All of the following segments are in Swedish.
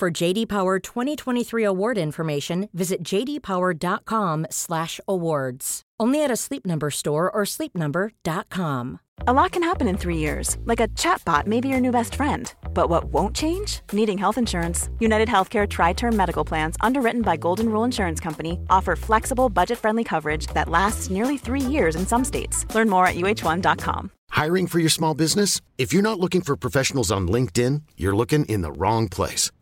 For JD Power 2023 award information, visit jdpower.com/awards. Only at a Sleep Number store or sleepnumber.com. A lot can happen in three years, like a chatbot may be your new best friend. But what won't change? Needing health insurance. United Healthcare Tri Term Medical Plans, underwritten by Golden Rule Insurance Company, offer flexible, budget friendly coverage that lasts nearly three years in some states. Learn more at uh1.com. Hiring for your small business? If you're not looking for professionals on LinkedIn, you're looking in the wrong place.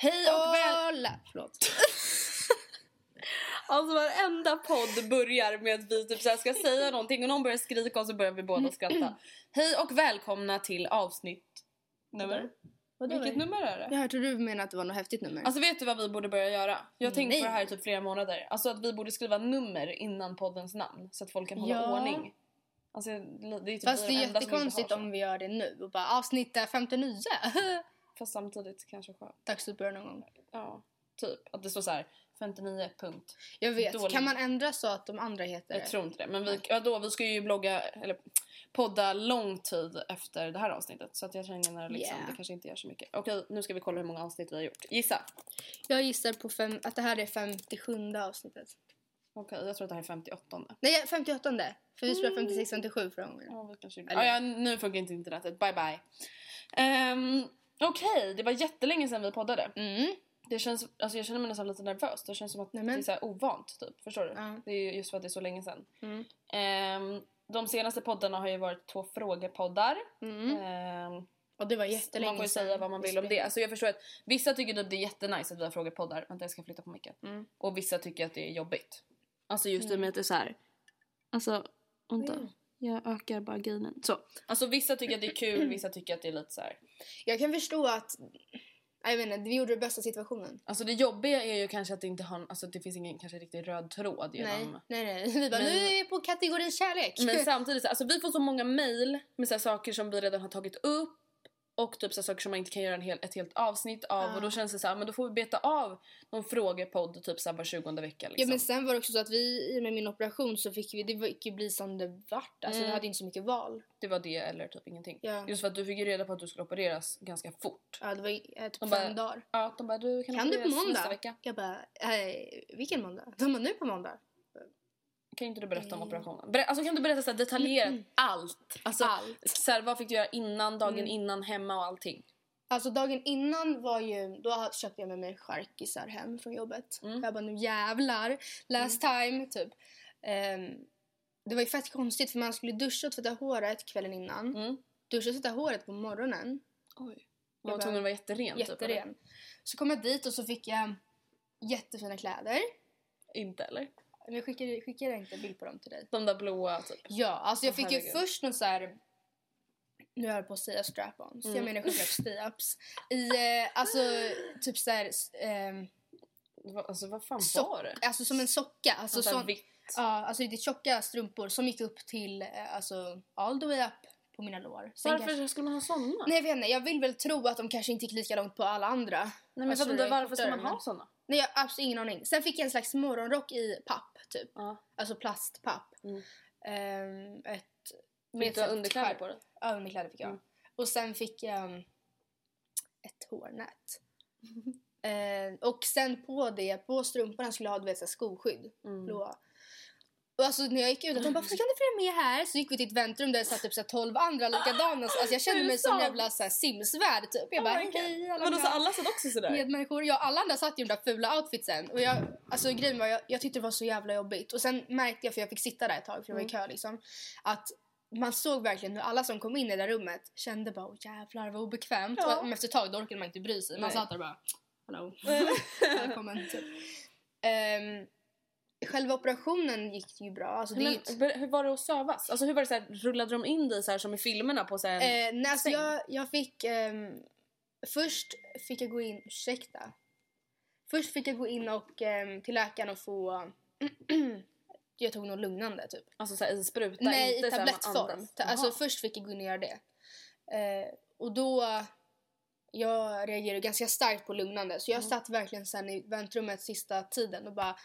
Hej och väl... Hola! Förlåt. Alltså varenda podd börjar med att vi typ så ska säga någonting och någon börjar skrika och så börjar vi båda skratta. Hej och välkomna till avsnitt... Nummer? Vadå? Vilket nummer är det? Jag trodde du menade att det var något häftigt nummer. Alltså vet du vad vi borde börja göra? Jag har tänkt Nej. på det här i typ flera månader. Alltså att vi borde skriva nummer innan poddens namn så att folk kan hålla Ja. ordning. Alltså det är typ Fast det är jättekonstigt om vi gör det nu och bara avsnitt 59. Fast samtidigt kanske skönt. Dags att börja någon gång. Ja, typ. Att det står så här 59 punkt. Jag vet. Dåligt. Kan man ändra så att de andra heter Jag tror inte det. Men vi, ja, då, vi ska ju blogga, eller podda lång tid efter det här avsnittet. Så att jag känner liksom, Yeah. det kanske inte gör så mycket. Okej, nu ska vi kolla hur många avsnitt vi har gjort. Gissa! Jag gissar på fem, att det här är 57 avsnittet. Okej, jag tror att det här är 58. Nej, 58. För vi spelade 56 57 förra gången. Ja, vi kanske... Eller- ja, ja, nu funkar inte internetet. Bye bye. Um, Okej, det var jättelänge sedan vi poddade. Mm. Det känns, alltså jag känner mig nästan lite nervös. Det känns som att Nämen. det är så ovant typ. Förstår du? Ja. Det är ju just för att det är så länge sedan. Mm. Ehm, de senaste poddarna har ju varit två frågepoddar. Mm. Ehm, Och det var jättelänge man får ju säga vad man vi vill om det. Alltså jag förstår att vissa tycker att det är jättenice att vi har frågepoddar. Vänta jag ska flytta på micken. Mm. Och vissa tycker att det är jobbigt. Alltså just det Mm. med att det är så här. Alltså vänta. Mm. Jag ökar bara gainen. Så. Alltså vissa tycker att det är kul, vissa tycker att det är lite så här. Jag kan förstå att... Jag vet inte, vi gjorde det bästa situationen. Alltså det jobbiga är ju kanske att det inte har, alltså det finns ingen kanske riktigt röd tråd Nej, genom. nej, nej. Vi bara, Men- nu är vi på kategori kärlek. Men samtidigt, så- alltså vi får så många mail med så här saker som vi redan har tagit upp och typ så saker som man inte kan göra en hel, ett helt avsnitt av Ah. och då känns det så här, men då får vi beta av någon frågepodd typ så här var 20 vecka liksom. Ja men sen var det också så att vi i och med min operation så fick vi, det fick ju bli som det vart. Alltså Mm. vi hade inte så mycket val. Det var det eller typ ingenting. Ja, Just för att du fick ju reda på att du skulle opereras ganska fort. ja det var eh, typ De fem dagar. Ja, de bara du kan, Kan du på opereras nästa måndag? vecka. Jag bara, eh, vilken måndag? De bara, nu på måndag. Kan inte du berätta om Mm. operationen? Ber- alltså kan du berätta så detaljerat allt? Alltså, Allt. Så här, vad fick du göra innan, dagen Mm. innan, hemma och allting? Alltså dagen innan var ju, då köpte jag med mig charkisar hem från jobbet. Mm. Jag bara, nu jävlar, last time, typ. Ehm, det var ju fett konstigt för man skulle duscha och tvätta håret kvällen innan. Mm. Duscha och tvätta håret på morgonen. Oj. Man var tvungen att vara jätteren. Typ? Jätteren. Så kom jag dit och så fick jag jättefina kläder. inte eller? Men jag skickade, skickade jag inte en bild på dem till dig? De där blåa typ. Ja, alltså jag Åh, fick ju herregud. först någon så här. Nu är jag på att säga strap-ons. Mm. Jag menar självklart stay-ups. I, eh, alltså typ så här, Va- Alltså vad fan So- var det? alltså som en socka. Alltså, Alltså, sån, vitt. ja, alltså lite tjocka strumpor som gick upp till, eh, alltså all the way up på mina lår. Sen Varför kanske- skulle man ha såna? Nej jag vet inte, jag vill väl tro att de kanske inte gick lika långt på alla andra. Nej men Alltså, varför ska man ha såna? Nej jag har absolut ingen aning. Sen fick jag en slags morgonrock i papp typ. Ja. Alltså plastpapp. Mm. Ehm, ett, Fick du ha underkläder på dig? Ja, underkläder fick jag. Mm. Och sen fick jag um, hårnät. eh, och sen på det, på strumporna skulle jag ha vet, så här skoskydd. Mm. Blåa. Och alltså när jag gick ut, de bara kan du följa med här? Så gick vi till ett väntrum där det satt typ så här 12 andra likadana. Alltså jag kände mig som sant? jävla så här Sims-värld typ. Jag bara Oh my God. hej alla Vadå så mina alla satt också sådär? medmänniskor. Ja, alla andra satt i de där fula outfitsen. Och jag, alltså grejen var, jag, jag tyckte det var så jävla jobbigt. Och sen märkte jag, för jag fick sitta där ett tag för jag var i kö liksom, att man såg verkligen hur alla som kom in i det där rummet kände bara åh jävlar vad obekvämt. Ja. Och men efter ett tag då orkade man inte bry sig. Man Nej. satt där och bara hallå, välkommen typ. Ehm, själva operationen gick ju bra. Alltså, det Men, gick, ber- hur var det att sövas? Alltså hur var det så här, rullade de in dig så här som i filmerna på så här, Eh, nej, alltså jag, jag fick... ehm, först fick jag gå in... Ursäkta. Först fick jag gå in och, ehm, till läkaren och få... jag tog något lugnande typ. alltså så här, i spruta? nej, inte i tablettform. Ta- Alltså först fick jag gå in och göra det. Eh, och då... Jag reagerade ganska starkt på lugnande så jag Mm. satt verkligen sen i väntrummet sista tiden och bara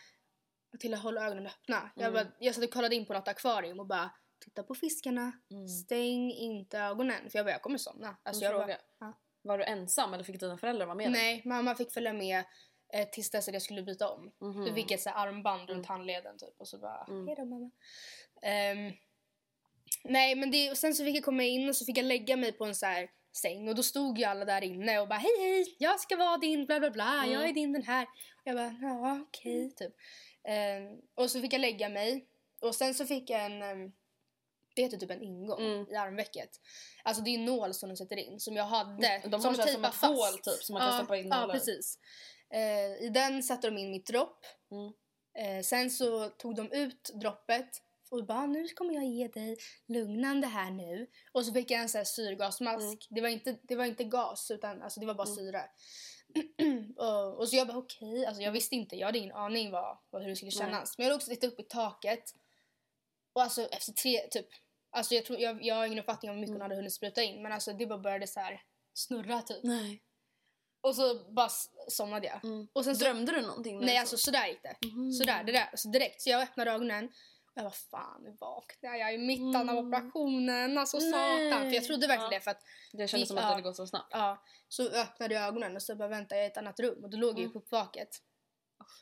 till att hålla ögonen öppna. Jag, Mm. bara, jag satt och kollade in på något akvarium och bara titta på fiskarna, Mm. stäng inte ögonen för jag bara jag kommer somna. Alltså jag bara, ja. Var du ensam eller fick dina föräldrar vara med dig? Nej, mamma fick följa med eh, tills dess att jag skulle byta om. Mhm. Då fick jag ett armband runt handleden typ och så bara Mm. hejdå mamma. Ehm, nej men det, och sen så fick jag komma in och så fick jag lägga mig på en så här säng och då stod ju alla där inne och bara hej hej jag ska vara din bla bla bla Mm. jag är din den här. Och jag bara ja okej typ. Ehm, och så fick jag lägga mig och sen så fick jag en um, det heter typ en ingång Mm. i armvecket. Alltså det är en nål som de sätter in som jag hade. De så här som tejpar ett hål, typ, som man kan ja, stoppa in Ja, nålar. precis. Eh, I den satte de in mitt dropp. Mm. Eh, sen så tog de ut droppet och bara nu kommer jag ge dig lugnande här nu. Och så fick jag en sån här syrgasmask. Mm. Det, var inte, det var inte gas utan alltså, det var bara syre. och, och så jag bara okej, alltså jag visste inte, jag hade ingen aning vad, vad, hur det skulle kännas. Men jag hade också tittat upp i taket. Och alltså efter tre, typ, alltså jag, tror, jag, jag har ingen uppfattning om hur mycket Mm. hon hade hunnit spruta in. Men alltså det bara började så här snurra typ. Nej. Och så bara somnade jag. Mm. Och sen så, Drömde du någonting? Nej alltså sov? sådär gick det. Mhm. Sådär, det där, alltså direkt. Så jag öppnade ögonen jag var fan nu vaknade jag i mitten av Mm. operationen. Alltså Nej. satan. För jag trodde verkligen Ja. det för att Det kändes som Ja. att det hade gått så snabbt. ja, så öppnade jag ögonen och så bara väntade jag i ett annat rum och då låg jag ju Mm. på uppvaket.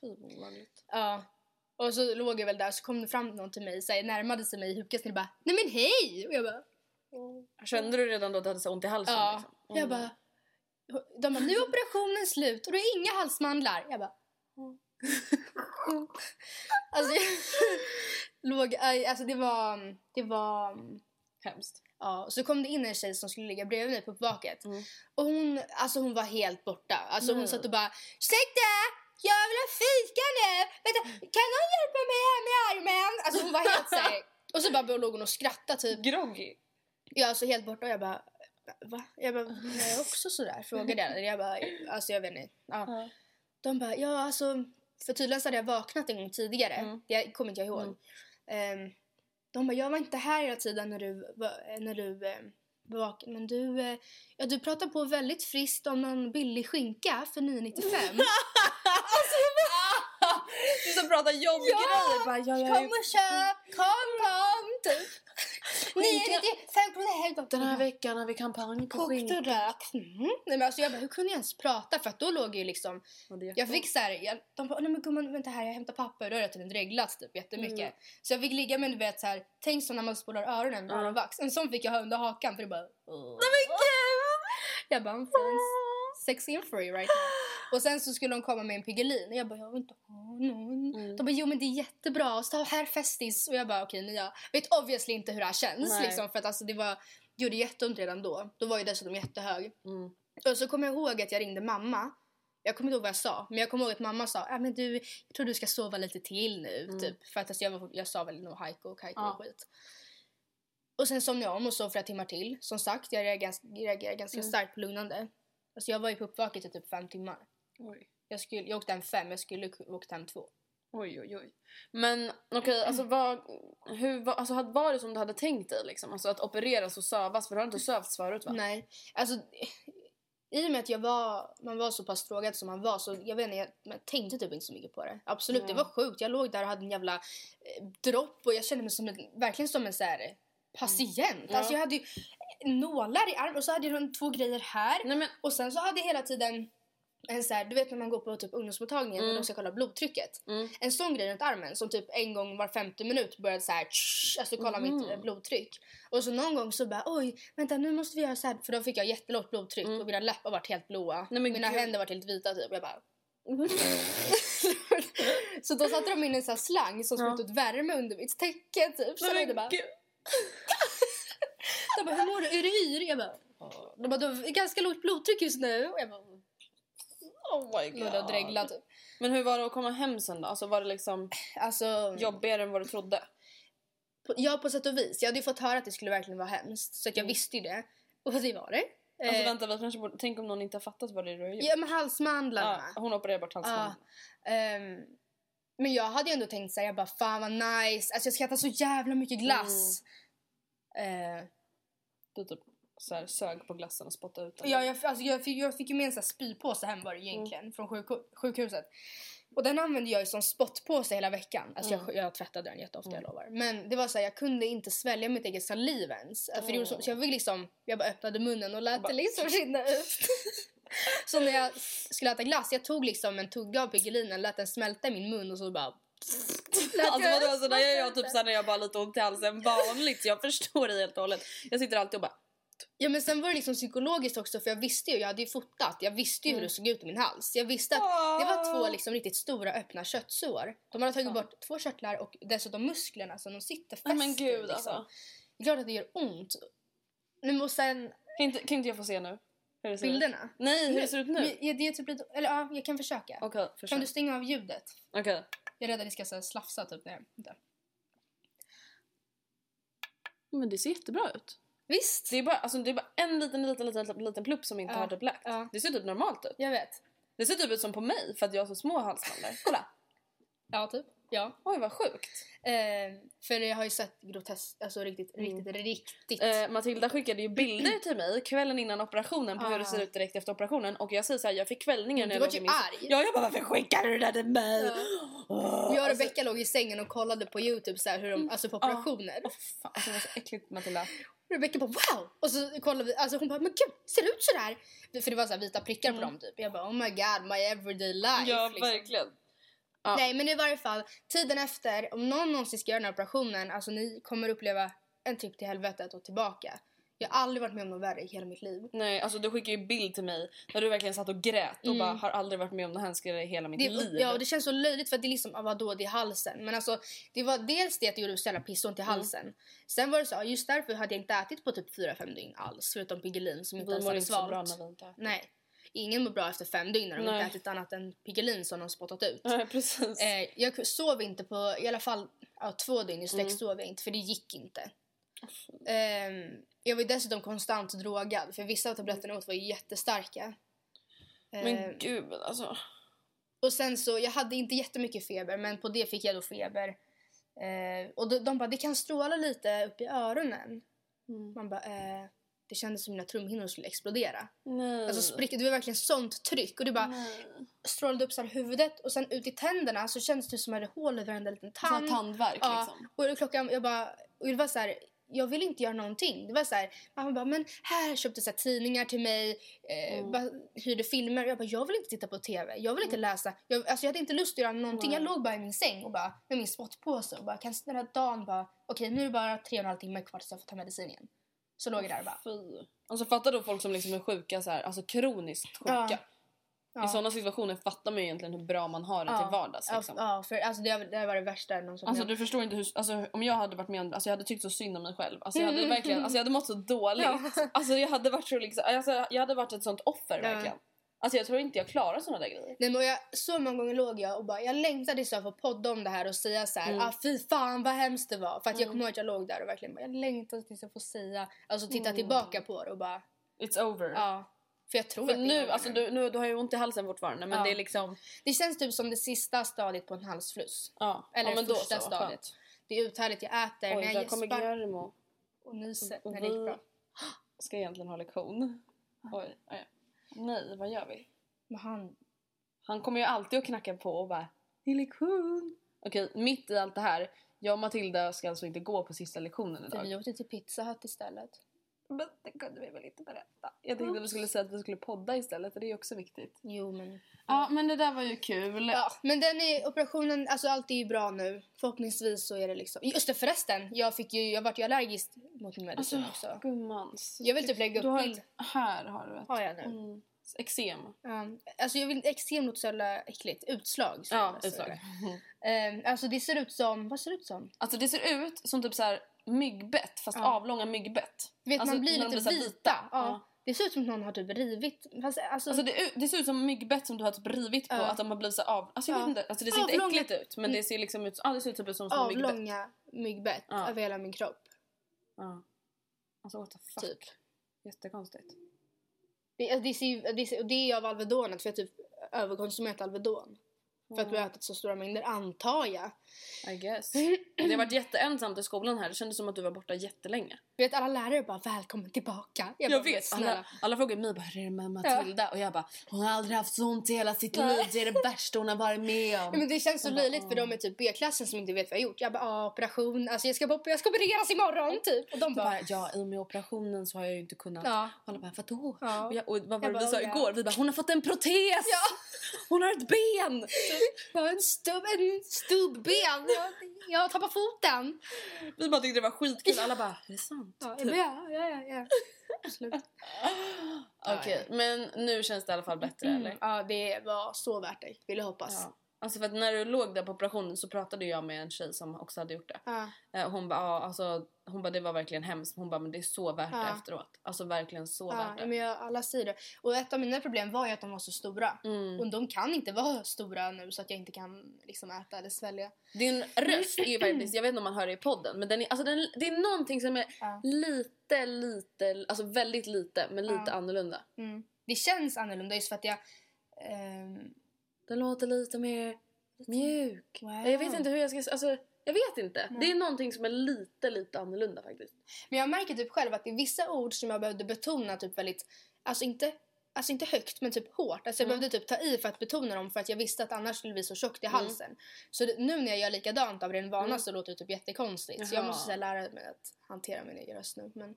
Fy vad. Ja. Och så låg jag väl där så kom det fram någon till mig så här, närmade sig mig i hukasnitt och bara nej men hej! Och jag bara Kände du redan då att du hade så ont i halsen? ja. Liksom? Jag Mm. bara de bara nu är operationen slut och det är inga halsmandlar. Jag bara Alltså jag låg, alltså det var, det var Hemskt. Ja, så kom det in en tjej som skulle ligga bredvid mig på uppvaket. Mm. Och hon, alltså hon var helt borta. Alltså Nej. hon satt och bara Ursäkta! Jag vill ha fika nu! Vänta, kan någon hjälpa mig här med armen? Alltså hon var helt såhär. Och så bara låg hon och skrattade typ. Groggy. Jag alltså helt borta och jag bara Va? Jag bara, jag är också sådär? Frågade jag. Jag bara, alltså jag vet inte. Ja. Ja. De bara, ja alltså. För tydligen så hade jag vaknat en gång tidigare. Mm. Det kommer inte jag ihåg. Ehm, de bara, jag var inte här hela tiden när du, var- när du eh, var vaken. Men du, eh, ja, du pratar på väldigt friskt om någon billig skinka för 995. Du som pratar jobbgrejer. Bara, ja, jag Kom och köp, kom, kom! Typ. 995 kronor här. Den här veckan har vi kampanj på Kokt skinka. och rökt. Mm. Nej, men alltså jag bara, hur kunde jag ens prata? För att då låg ju liksom Jag fick så här, jag, de bara, nej men gumman vänta här jag hämtar papper. Då har jag tydligen reglats typ jättemycket. Mm. Så jag fick ligga med du vet så här, tänk så när man spolar öronen med öronvax. En sån fick jag ha under hakan för det bara... Jag bara, I'm feeling sexy and free right now. Och sen så skulle de komma med en Piggelin och jag bara, jag vill inte ha någon. Mm. De bara, jo men det är jättebra. Och så här festis. Och jag bara, okej men jag vet obviously inte hur det här känns Nej. liksom. För att alltså det var, det gjorde jätteont redan då. Då var jag dessutom jättehög. Mm. Och så kommer jag ihåg att jag ringde mamma. Jag kommer inte ihåg vad jag sa, men jag kommer ihåg att mamma sa äh, men du, jag tror du ska sova lite till nu. Mm. Typ. För att alltså, jag, var, jag sa väl nog hajko och kajko Ja. och skit. Och sen somnade jag om och sov flera timmar till. Som sagt, jag reagerar, reagerar ganska Mm. starkt på lugnande. Alltså jag var ju på uppvaket i typ fem timmar. Oj. Jag, skulle, jag åkte hem fem, jag skulle åkt hem två. Oj, oj, oj. Men okej, alltså, vad, hur, vad, alltså var det som du hade tänkt dig? Liksom? Alltså att opereras och sövas? För du har inte sövts förut va? Nej, alltså i och med att jag var, man var så pass drogad som man var så jag vet inte, jag, jag tänkte typ inte så mycket på det. Absolut, det Nej. var sjukt. Jag låg där och hade en jävla eh, dropp och jag kände mig som en, verkligen som en så här, patient. Mm. Ja. Alltså jag hade ju nålar i armen och så hade jag två grejer här. Nej men Och sen så hade jag hela tiden en så här, du vet när man går på typ ungdomsmottagningen och Mm. de ska kolla blodtrycket. Mm. En sån grej runt armen som typ en gång var 50 minut började så här, tsch, alltså kolla Mhm. mitt eh, blodtryck. Och så någon gång så bara oj, vänta nu måste vi göra så här för då fick jag jättelågt blodtryck och mina läppar vart helt blåa. Mm. Nej, mina gud. händer vart helt vita typ. Jag bara så då satte de in en sån här slang som Ja. ut värme under mitt täcke typ. Så Nej, bara, de bara hur mår du? Är du yr? Jag bara de bara du har ganska lågt blodtryck just nu. Och jag bara Oh my där och dreglade typ. Men hur var det att komma hem sen då? Alltså var det liksom Alltså, jobbigare än vad du trodde? på, ja på sätt och vis. Jag hade ju fått höra att det skulle verkligen vara hemskt. Så att jag visste ju det. Och det var det. Alltså Eh, vänta, vi kanske borde, tänk om någon inte har fattat vad det är du har gjort. Ja men halsmandlarna. Ja, hon opererade bort halsbandet. Ja. Ehm, men jag hade ju ändå tänkt säga jag bara fan vad nice. Alltså jag ska äta så jävla mycket glass. Eh, Du typ så här, sög på glassen och spottade ut den. ja, jag, alltså jag, fick, jag fick ju med en sån här spypåse hem var det egentligen från sjuk, sjukhuset. Och den använde jag ju som spottpåse hela veckan. Alltså jag, jag tvättade den jätteofta jag lovar. Men det var så här, jag kunde inte svälja mitt eget saliv ens. För det så, så jag fick liksom, jag bara öppnade munnen och lät det liksom rinna ut. så när jag skulle äta glass, jag tog liksom en tugga av Piggelinen, lät den smälta i min mun och så bara Alltså vadå, alltså, gör jag typ såhär när jag bara har lite ont i halsen vanligt. Jag förstår det helt och hållet. Jag sitter alltid och bara Ja men sen var det liksom psykologiskt också för jag visste ju, jag hade ju fotat, jag visste ju hur det såg ut i min hals. Jag visste att det var två liksom riktigt stora öppna köttsår. De hade tagit bort två körtlar och dessutom musklerna så de sitter fäster. Nej men gud liksom. alltså. Det är klart att det gör ont. Nu och sen Kan inte, kan inte jag få se nu? Hur ser ut? bilderna. Nej, hur det ser ut nu? Ja, det är typ lite, eller ja, jag kan försöka. Kan försök. du stänga av ljudet? Okej. Jag är rädd att det ska så här, slafsa typ när jag... Men det ser jättebra ut. Visst? Det är bara, alltså, det är bara en liten, liten, liten, liten, plupp som inte Ja, har typ läkt. ja. Det ser typ normalt ut. Jag vet. Det ser typ ut som på mig för att jag har så små halsmandlar. Kolla! Ja, typ. Ja. Oj vad sjukt. Eh, för jag har ju sett groteskt, alltså riktigt, Mm. riktigt, riktigt. Eh, Matilda skickade ju bilder till mig kvällen innan operationen på hur det Ah. ser ut direkt efter operationen och jag säger så här, jag fick kvällningar när Du jag låg i min arg. Ja jag bara varför skickar du det där till mig? Ja. Åh, Jag och alltså, Rebecca låg i sängen och kollade på Youtube så här, hur de, alltså på Ja. operationer. åh, fan, alltså, det var så äckligt Matilda. Rebecca bara wow! Och så kollade vi, alltså hon bara men gud ser det ut sådär? För det var så vita prickar på dem typ. Jag bara oh my god my everyday life. Mm. Ja liksom. verkligen. Ja. Nej men i varje fall, tiden efter, om någon någonsin ska göra den här operationen, alltså ni kommer uppleva en trip till helvetet och tillbaka. Jag har aldrig varit med om något värre i hela mitt liv. Nej alltså du skickade ju bild till mig när du verkligen satt och grät och Mm. bara har aldrig varit med om något hemskare i hela mitt Det, liv. ja, och det känns så löjligt för att det är liksom, ah, vadå, det är halsen. Men alltså, det var dels det att det gjorde så jävla pissont Mm. i halsen. Sen var det så, just därför hade jag inte ätit på typ 4-5 dygn alls. Förutom Piggelin som inte vi ens mår hade inte så bra svalt. när vi inte äter. Nej. Ingen mår bra efter fem dygn när de Nej. inte ätit annat än Piggelin som de spottat ut. Nej precis. Eh, jag sov inte på i alla fall ja, två dygn i sträck Mm. sov jag inte för det gick inte. Ehm, jag var dessutom konstant drogad för vissa av tabletterna åt var jättestarka. Men Ehm, gud alltså. och sen så, jag hade inte jättemycket feber men på det fick jag då feber. Eh, och de, de bara, det kan stråla lite upp i öronen. Mm. Man bara, eh, det kändes som mina trumhinnor skulle explodera. Nej. Alltså sprick, det var verkligen sånt tryck och det bara Nej. strålade upp så huvudet och sen ut i tänderna så kändes det som att jag hade hål i varenda liten Sån tand. tandvärk Ja, liksom. och klockan, jag bara, och det var så här, jag ville inte göra någonting. Det var så här, mamma bara, men här köpte så tidningar till mig, eh, Mm. bara, hyrde filmer. Jag bara, jag vill inte titta på TV, jag vill inte läsa. Jag, alltså jag hade inte lust att göra någonting. Nej. Jag låg bara i min säng och bara, med min spottpåse och bara, kan här dagen bara, okej nu är det bara tre och en halv timme kvar tills jag får ta medicin igen. Så låg jag där och bara, Fy. Alltså fattar då folk som liksom är sjuka så här, alltså kroniskt sjuka. Ja. Ja. I sådana situationer fattar man ju egentligen hur bra man har det till vardags. ja, Liksom. ja, för alltså det, det var det värsta någonsin. Alltså du förstår inte hur, alltså, om jag hade varit med om alltså, jag hade tyckt så synd om mig själv. Alltså jag hade verkligen, alltså jag hade mått så dåligt. Ja. Alltså jag hade varit så liksom, alltså, jag hade varit ett sånt offer Ja. verkligen. Alltså jag tror inte jag klarar såna där grejer. Nej, men jag, så många gånger låg jag och bara, jag längtade tills jag får podda om det här och säga så här, Mm. ah, fy fan vad hemskt det var. För att jag Mm. kommer ihåg att jag låg där och verkligen bara, jag längtade tills jag får säga, alltså titta Mm. tillbaka på det och bara, It's over. ja. För jag tror För att nu, alltså du, nu, du har ju ont i halsen fortfarande men Ja. det är liksom... Det känns typ som det sista stadiet på en halsfluss. Ja, Eller ja, men första så, stadiet. skönt. Det är uthärligt, jag äter Oj, när där jag kommer Guillermo. och nyser Och när det gick bra. Ska egentligen ha lektion. Oj, oj. Nej, vad gör vi? Men han, Han kommer ju alltid att knacka på och bara “Det är lektion”. Okej, mitt i allt det här. Jag och Matilda ska alltså inte gå på sista lektionen för idag. vi åkte till Pizza Hut istället. Men det kunde vi väl inte berätta. Jag tänkte att vi skulle säga att vi skulle podda istället det är också viktigt. Jo men... Ja men det där var ju kul. Ja, men den är, operationen, alltså allt är ju bra nu. Förhoppningsvis så är det liksom... Just det förresten, jag fick ju, jag vart ju allergisk mot min medicin också. Gumman. Jag vill typ lägga du upp har bild. ett, Här har du ett. Har jag nu? Mm. Eksem. Ja, alltså jag vill extremt låter så jävla äckligt. Utslag. så Ja, utslag. Ehm, alltså det ser ut som, vad ser det ut som? Alltså det ser ut som typ så här myggbett fast Ja. avlånga myggbett. Du vet Alltså, man blir lite så här vita. Ja. Ja. Det ser ut som att någon har typ rivit. Fast, alltså, Alltså det, det ser ut som myggbett som du har typ rivit på. Ja. Att de har blivit så av... Alltså jag Ja. vet inte. Alltså det ser inte Avlånga- äckligt ut. Men det ser liksom ut, ja, det ser ut typ som små myggbett. avlånga myggbett Ja. över hela min kropp. Ja. Alltså what the fuck. Typ. Jättekonstigt. Det, alltså, det, ser, det, ser, det är av Alvedonet för jag har typ överkonsumerat Alvedon. För att du har ätit så stora mängder antar jag. I guess. Det har varit jätteensamt i skolan här. Det kändes som att du var borta jättelänge. Vet alla lärare bara välkommen tillbaka. Jag, bara, vet. snälla. Alla, alla frågar mig bara, är det med Matilda? Och jag bara, hon har aldrig haft så ont i hela sitt liv. Det är det värsta hon har varit med om. Ja, men det känns så Jag bara, löjligt för de i typ B-klassen som inte vet vad jag gjort. Jag bara ah, operation, alltså jag ska, jag ska opereras imorgon typ. Och de bara bara, ja, i och med operationen så har jag ju inte kunnat. Ja. Och alla bara, vadå? Ja. Och, jag, och vad var Jag det vi bara, sa ja. igår? Vi bara, hon har fått en protes! Ja. Hon har ett ben! jag har en, stubb, en stubbben. Jag, jag har tappat foten. Vi bara tyckte det var skitkul. Alla bara, är det sant? Ja, Typ. ja, ja, ja, ja. Absolut. Okej, men nu känns det i alla fall bättre eller? Ja, det var så värt det. Vill jag hoppas. Ja. Alltså för att när du låg där på operationen så pratade jag med en tjej som också hade gjort det. Ja. Eh, Hon bara, ja, alltså, hon bara det var verkligen hemskt. Hon bara men det är så värt det Ja. efteråt. Alltså verkligen så Ja, värt det. men jag, alla säger det. Och ett av mina problem var ju att de var så stora. Mm. Och de kan inte vara stora nu så att jag inte kan liksom äta eller svälja. Din röst är ju faktiskt, jag vet inte om man hör det i podden, men den är, alltså den, det är någonting som är lite, lite, alltså väldigt lite, men lite annorlunda. Mm. Det känns annorlunda just för att jag... ehm, Den låter lite mer mjuk. Wow. Jag vet inte hur jag ska, alltså jag vet inte. Det är någonting som är lite, lite annorlunda faktiskt. men jag märker typ själv att det är vissa ord som jag behövde betona typ väldigt... Alltså inte, alltså inte högt men typ hårt. Alltså jag Mm. behövde typ ta i för att betona dem för att jag visste att annars skulle det bli så tjockt i halsen. Så det, nu när jag gör likadant av ren vana Mm. så låter det typ jättekonstigt. Så jag Jaha. måste så lära mig att hantera min egen röst nu. Men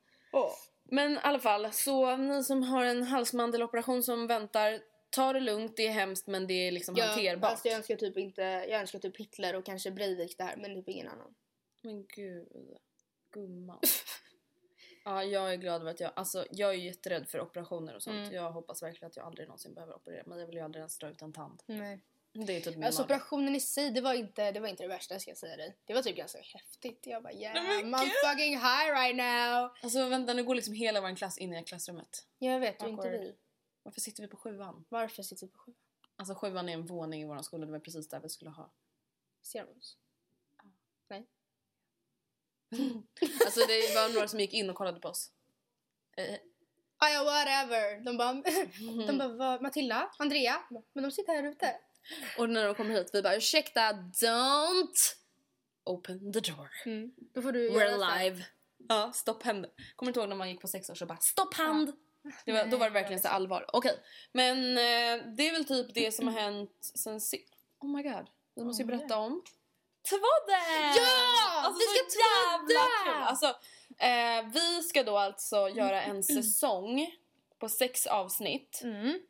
Men i alla fall, så ni som har en halsmandeloperation som väntar, ta det lugnt, det är hemskt men det är liksom jag, hanterbart. alltså jag önskar typ inte... Jag önskar typ Hitler och kanske Breivik det här men typ ingen annan. Men gud, gumman. ja, jag är glad över att jag, alltså jag är jätterädd för operationer och sånt. Mm. Jag hoppas verkligen att jag aldrig någonsin behöver operera mig. Jag vill ju aldrig ens dra ut en tand. Nej. Det är typ min Alltså mage. operationen i sig, det var inte det, var inte det värsta ska jag säga dig. Det var typ ganska häftigt. Jag bara yeah, Nej, I'm fucking high right now. Alltså vänta, nu går liksom hela vår klass in i klassrummet. Jag vet, och inte vi. Varför sitter vi på sjuan? Varför sitter vi på sju? Alltså sjuan är en våning i vår skola, det var precis där vi skulle ha. Oss? Nej. Alltså det var några som gick in och kollade på oss. Eh, Ah, ja, whatever. De bara, de bara Matilda, Andrea. Men de sitter här ute. och när de kommer hit, vi bara ursäkta, don't open the door. Mm. Då får du We're här. live. Ja, stopp hand. Kommer du inte ihåg när man gick på sex år så bara stopp hand? Det var, då var det verkligen så allvar. Okej, men eh, det är väl typ det som har hänt sen sist. Oh my god, vi måste ju Oh berätta om Tvådden! Ja! Alltså, vi ska jävla kul! Alltså, eh, vi ska då alltså göra en säsong på sex avsnitt. Mm.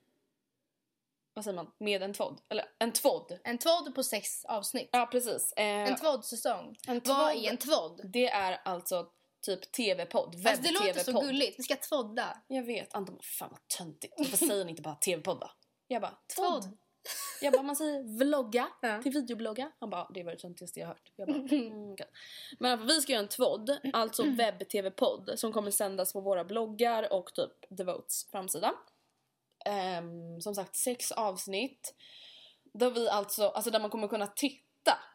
Vad säger man? Med en tvådd? Eller en tvådd. En tvådd på sex avsnitt. Ja, precis. Eh, En tvåddsäsong. Vad är en tvådd? Det är alltså typ tv-podd, Alltså, det låter så webb-tv-podd. gulligt. Vi ska tvådda. Jag vet, Anton bara, fan vad töntigt. Varför säger ni inte bara tv-podd då? Jag bara, tvådd. Jag bara, man säger vlogga Ja. till videoblogga. Han bara, det var det töntigaste jag hört. Jag bara, mm, okej. Men vi ska göra en tvådd, alltså webb-tv-podd som kommer sändas på våra bloggar och typ Devotes framsida. Ehm, som sagt, sex avsnitt. Där vi alltså, alltså där man kommer kunna titta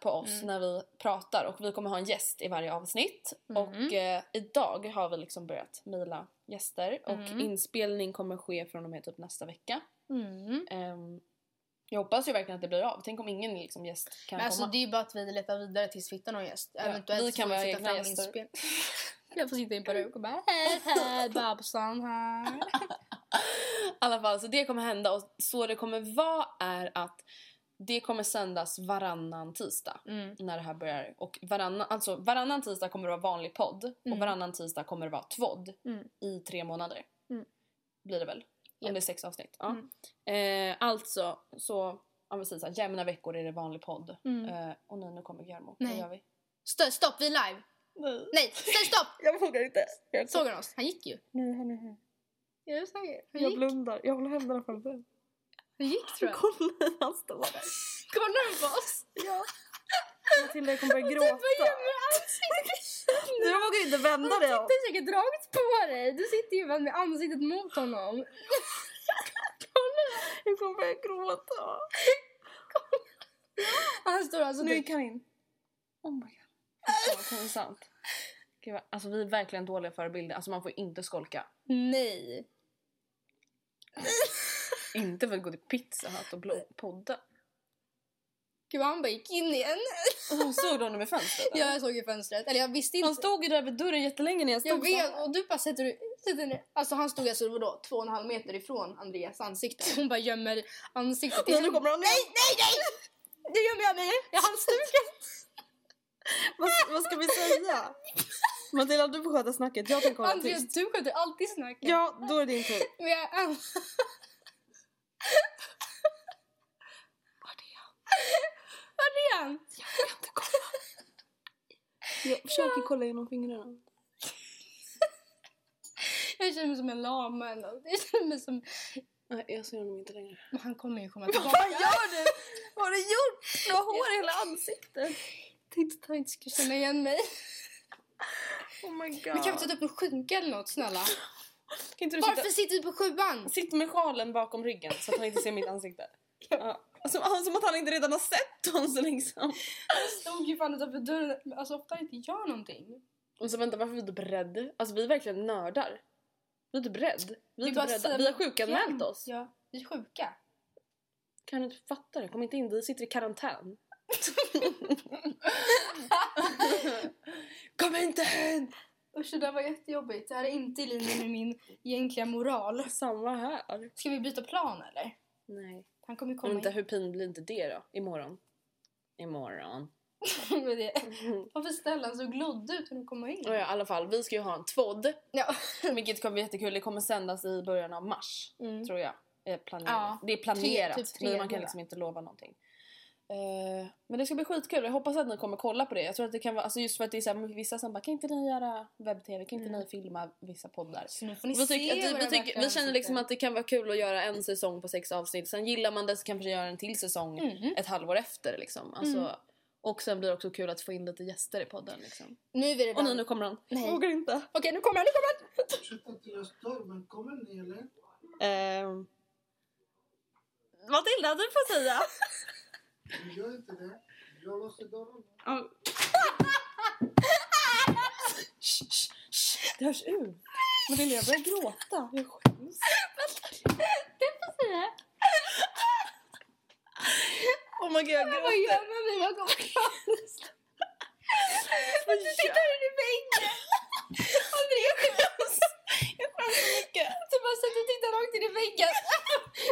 på oss när vi pratar och vi kommer ha en gäst i varje avsnitt. Och eh, idag har vi liksom börjat mejla gäster och inspelning kommer ske från och med typ nästa vecka. Mm. Ehm, jag hoppas ju verkligen att det blir av. Tänk om ingen liksom, gäst kan Men alltså komma. det är ju bara att vi letar vidare tills vi hittar någon gäst. Eventuellt vi kan vara egna fram gäster. inspel. Jag får sitta i en peruk och bara hej hej Babsan här. I alla fall, så det kommer hända och så det kommer vara är att Det kommer sändas varannan tisdag Mm. när det här börjar. Och varannan, alltså, varannan tisdag kommer det vara vanlig podd och varannan tisdag kommer det vara tvådd Mm. i tre månader. Mm. Blir det väl? Om det är sex avsnitt. Ja. Mm. Eh, alltså, så om vi säger så här, jämna veckor är det vanlig podd. Mm. Eh, och nu, nu kommer Guillermo. Nej. Vad gör vi? St- stopp, vi är live! Nej. Nej, stopp! Jag vågar inte. Jag, Såg han oss? Han gick ju. Nej, han är här. Jag gick. blundar. Jag håller händerna framför. Han gick tror jag. Kolla, han står där. Kollar du på oss? Ja. Matilda, jag kommer börja gråta. Du vågar inte vända dig om. Du har säkert dragit på dig. Du sitter ju bara med ansiktet mot honom. Jag kommer börja gråta. Han står alltså Nu typ... gick han in. Oh my god. Pinsamt. Gud, vad- Alltså vi är verkligen dåliga förebilder. Alltså man får inte skolka. Nej. Inte för att gå till Pizza Hut och blå- podda. Gud, han bara gick in igen. Oh, såg du honom i fönstret? eller? Ja, jag såg i fönstret. Eller jag visste inte. Han stod ju där vid dörren jättelänge när jag stod jag så vet. här. Och du bara sätter du... Sätter ner. Alltså han stod alltså vadå, två och en halv meter ifrån Andreas ansikte. Hon bara gömmer ansiktet i Nej, nu kommer han. Nej, nej, nej! Nu gömmer jag mig i halsduken. Vad, vad ska vi säga? Matilda, du får sköta snacket. Jag kan hålla Andreas, tyst. du sköter alltid snacket. Ja, då är det din tur. Men jag... Var är han? Jag försöker kolla genom fingrarna. Jag känner mig som en lama något. Jag känner mig som... Nej, jag ser honom inte längre. Men han kommer ju komma Vad tillbaka. fan gör du? Vad har du gjort? Du har hår i hela ansiktet. Tänkte att han inte skulle känna igen mig. Oh my god. Men kan vi ta upp en skinka eller något snälla? Kan du Varför sitta, sitter vi på sjuan? sitta med sjalen bakom ryggen så att han inte ser mitt ansikte? Ja. Som, som att han inte redan har sett oss liksom. Jag stod ju fan utanför dörren. Alltså ofta inte gör någonting. Och så vänta, varför är vi inte beredda? Alltså vi är verkligen nördar. Vi är inte beredda. Vi är beredda. säger- Vi har sjukanmält oss. Ja, vi är sjuka. Kan du inte fatta det? Kom inte in, vi sitter i karantän. Kom inte in! Usch, det där var jättejobbigt. Det här är inte i linje med min egentliga moral. Samma här. Ska vi byta plan eller? Nej. Han kommer komma vänta, in. hur pin blir inte det då? Imorgon? Imorgon. det. Varför ställer han så glodd ut när de kommer in? Och ja, i alla fall, vi ska ju ha en tvådd. Ja. Vilket kommer bli jättekul. Det kommer sändas i början av mars. Mm. Tror jag. Är planerat. Ja, Det är planerat. tre- typ tre men man kan liksom inte lova någonting. Eh, men det ska bli skitkul. Jag hoppas att ni kommer kolla på det. Jag tror att det kan vara, alltså just för att det är så här, vissa som bara kan inte ni göra webb-tv? Kan inte ni filma vissa poddar? Så nu får ni Vi, se vi, våra vi, tycker, vi känner liksom att det kan vara kul att göra en säsong på sex avsnitt. Sen gillar man det så kanske göra en till säsong Mhm. ett halvår efter. Liksom. Alltså, Mm. Och sen blir det också kul att få in lite gäster i podden. Liksom. Nu är vi redan... Och nu, nu kommer han. Nej. Jag vågar inte. Okej, nu kommer han, nu kommer han! Ursäkta att jag stör, men kommer ni eller? Ehm. Matilda, du får säga. Men Gör inte det. Jag låser dörren. Shh. Det hörs ut. Matilda, jag börjar gråta. Jag skäms. Det får säga. Oh my god, jag Vad gråter. gör man med vad kommer Du tittar in i väggen! Andrea skäms! Jag skäms så mycket. Du bara sätter och tittar rakt in i väggen.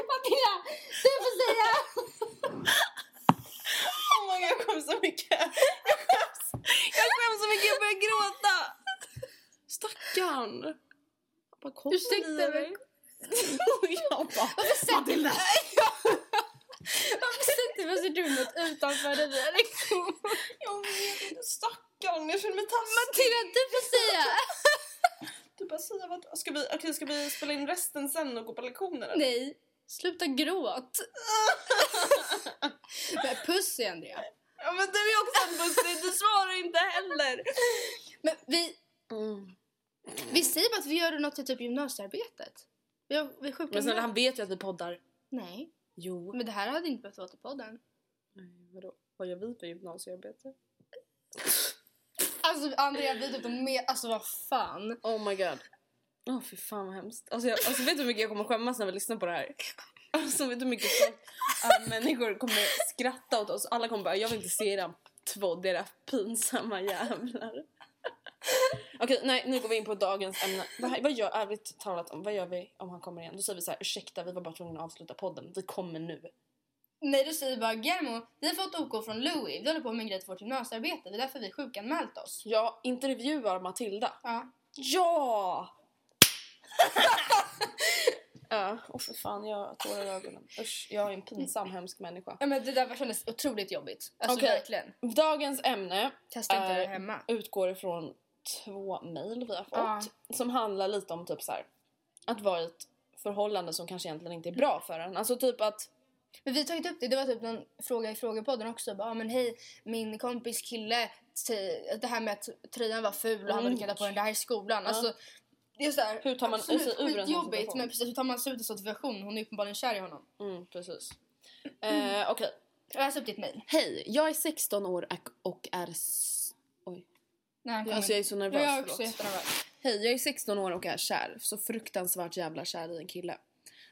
Matilda, du får säga! My god, jag skäms så mycket. Jag skäms. Jag skäms så mycket, jag börjar gråta. Stackarn. Jag bara, kommer Ursäkta mig. Jag bara, Matilda! Varför sätter vi oss i rummet utanför där vi har lektion? jag vet inte, stackarn. Jag känner mig taskig. Matilda, du får säga! Du bara säga vad ska vi, okej, ska vi spela in resten sen och gå på lektioner? eller? Nej, sluta gråt. Men puss i Andrea. Ja men du är också en bussig, du svarar inte heller. Men vi, Mm. vi säger bara att vi gör något i typ gymnasiearbetet. Vi, har, vi är Men snälla han vet ju att vi poddar. Nej, Jo. men det här hade inte behövt vara till podden. Nej, vadå? Vad gör vi för gymnasiearbete? Alltså Andrea, vi är typ med, alltså vad fan. Oh my god. Åh oh, fy fan vad hemskt. Alltså, jag, alltså vet du hur mycket jag kommer skämmas när vi lyssnar på det här? Alltså vet du hur mycket folk, äh, människor kommer skratta åt oss. Alla kommer bara, jag vill inte se era två, era pinsamma jävlar. Okej, nej nu går vi in på dagens ämne. Vad, här- vad gör, ärligt talat, om, vad gör vi om han kommer igen? Då säger vi så här, ursäkta vi var bara tvungna att avsluta podden. Vi kommer nu. Nej, då säger bara Guillermo, vi har fått OK från Louis. Vi håller på med en grej till vårt gymnasiearbete. Det är därför vi sjukanmält oss. Jag intervjuar Matilda. Ja. Ja! ja, och för fan jag har tårar i ögonen. Usch, jag är en pinsam hemsk människa. ja men det där kändes otroligt jobbigt. Alltså Okej. verkligen. Dagens ämne Testa inte det eh, hemma. utgår ifrån två mejl vi har fått som handlar lite om typ så här att vara i ett förhållande som kanske egentligen inte är bra för en. Alltså typ att Men vi har tagit upp det, det var typ någon fråga i frågepodden också. Bara, ah, men hej, min kompis kille, t- det här med att tröjan var ful och han var Mm. på den där i skolan. Alltså, det är så här, Hur tar man absolut sig ur en situation? Men precis, hur tar man sig ur en sån situation? Hon är uppenbarligen kär i honom. Mm, precis. Eh, Okej. Läs upp ditt mejl. Hej, jag är 16 år och- är... Oj. Nej, kommer. Alltså jag är så nervös, jag är också jättenervös. Hej, jag är 16 år och är kär. Så fruktansvärt jävla kär i en kille.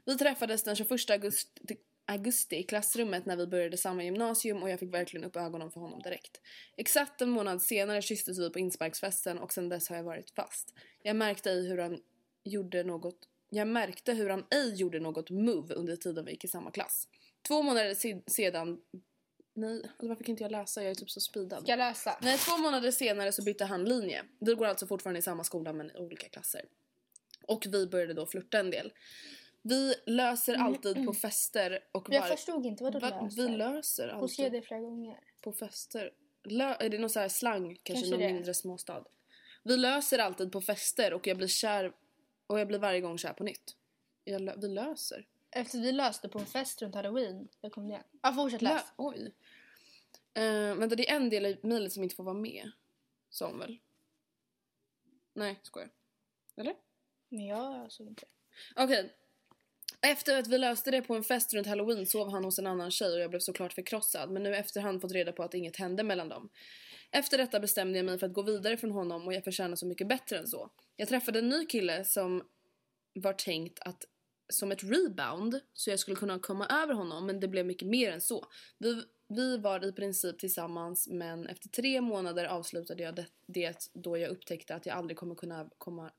Vi träffades den 21 augusti, augusti i klassrummet när vi började samma gymnasium och jag fick verkligen upp ögonen för honom direkt. Exakt en månad senare kysstes vi på insparksfesten och sedan dess har jag varit fast. Jag märkte i hur han gjorde något jag märkte hur han ej gjorde något move under tiden vi gick i samma klass. Två månader se- sedan... Nej, alltså varför kan inte jag läsa? Jag är typ så speedad. Ska jag läsa? Nej, två månader senare så bytte han linje. Vi går alltså fortfarande i samma skola men i olika klasser. Och vi började då flirta en del. Vi löser alltid på fester och Jag var- förstod inte vad du Va? löser. Vi löser Hon skrev alltid det flera gånger. på fester. Lö- är det någon så här slang? Kanske, Kanske någon det. mindre småstad. Vi löser alltid på fester och jag blir kär och jag blir varje gång kär på nytt. Jag lö- vi löser. Efter vi löste på en fest runt halloween. Då kom det igen. Ja, fortsätt Lö- läs. oj. Uh, vänta, det är en del i mejlet som inte får vara med. Hon väl? Nej, skojar. Eller? Men jag såg inte. Okej. Efter att vi löste det på en fest runt halloween sov han hos en annan tjej och jag blev såklart förkrossad men nu efterhand fått reda på att inget hände mellan dem. Efter detta bestämde jag mig för att gå vidare från honom och jag förtjänar så mycket bättre än så. Jag träffade en ny kille som var tänkt att som ett rebound så jag skulle kunna komma över honom men det blev mycket mer än så. Vi, vi var i princip tillsammans men efter tre månader avslutade jag det, det då jag upptäckte att jag aldrig kommer kunna komma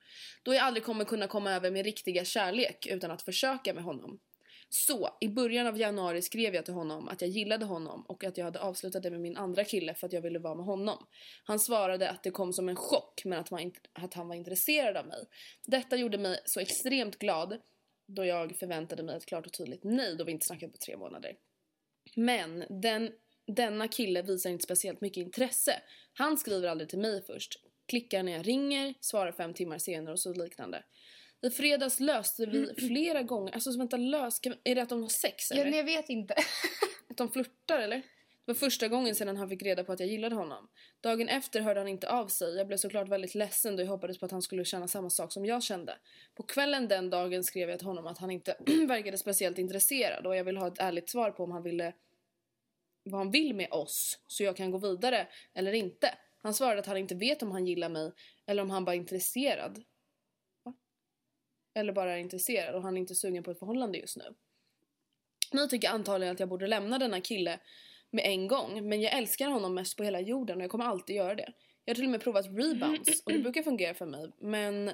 då jag aldrig kommer kunna komma över min riktiga kärlek utan att försöka med honom. Så i början av januari skrev jag till honom att jag gillade honom och att jag hade avslutat det med min andra kille för att jag ville vara med honom. Han svarade att det kom som en chock men att, man att han var intresserad av mig. Detta gjorde mig så extremt glad då jag förväntade mig ett klart och tydligt nej då vi inte snackat på tre månader. Men den, denna kille visar inte speciellt mycket intresse. Han skriver aldrig till mig först. Klickar när jag ringer, svarar fem timmar senare och så liknande. I fredags löste vi flera gånger, alltså vänta lös, är det att de har sex Ja, eller? men jag vet inte. Att de flörtar eller? Det var första gången sedan han fick reda på att jag gillade honom. Dagen efter hörde han inte av sig. Jag blev såklart väldigt ledsen då jag hoppades på att han skulle känna samma sak som jag kände. På kvällen den dagen skrev jag till honom att han inte verkade speciellt intresserad och jag ville ha ett ärligt svar på om han ville vad han vill med oss så jag kan gå vidare eller inte. Han svarade att han inte vet om han gillar mig eller om han bara är intresserad. Va? Eller bara är intresserad och han är inte sugen på ett förhållande just nu. Nu tycker jag antagligen att jag borde lämna denna kille med en gång men jag älskar honom mest på hela jorden och jag kommer alltid göra det. Jag har till och med provat rebounds och det brukar fungera för mig men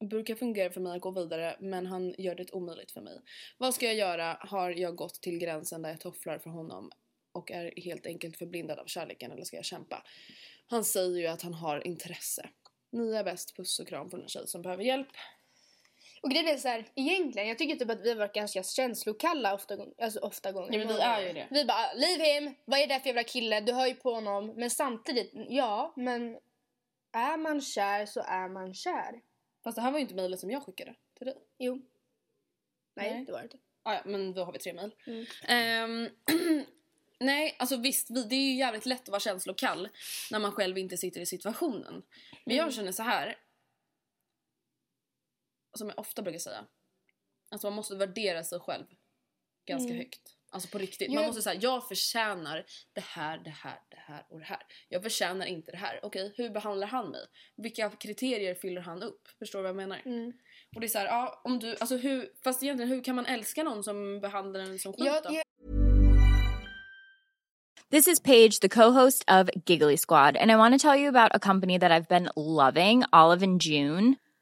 brukar fungera för mig att gå vidare men han gör det omöjligt för mig. Vad ska jag göra? Har jag gått till gränsen där jag tofflar för honom och är helt enkelt förblindad av kärleken eller ska jag kämpa? Han säger ju att han har intresse. Ni är bäst, puss och kram från en tjej som behöver hjälp. Och grejen är så här, egentligen, jag tycker typ att vi har varit ganska känslokalla ofta, alltså ofta gånger. Ja, men vi är ju det. Vi bara, leave him, vad är det för jävla kille, du hör ju på honom. Men samtidigt, ja, men är man kär så är man kär. Fast det här var ju inte mejlet som jag skickade till dig. Jo. Nej, Nej. det var det inte. Ah, ja, men då har vi tre mejl. Mm. Ehm, nej, alltså visst, vi, det är ju jävligt lätt att vara känslokall när man själv inte sitter i situationen. Men jag känner så här. Som jag ofta brukar säga. Alltså man måste värdera sig själv ganska Mm. högt. Alltså på riktigt. Jag- Man måste säga, jag förtjänar det här, det här, det här och det här. Jag förtjänar inte det här. Okej, hur behandlar han mig? Vilka kriterier fyller han upp? Förstår du vad jag menar? Mm. Och det är så här, ja, om du, alltså hur, fast egentligen hur kan man älska någon som behandlar en som skit Jag, då? jag, This is Paige, the co-host of Giggly Squad, and I want to tell you about a company that I've been loving, Olive and June.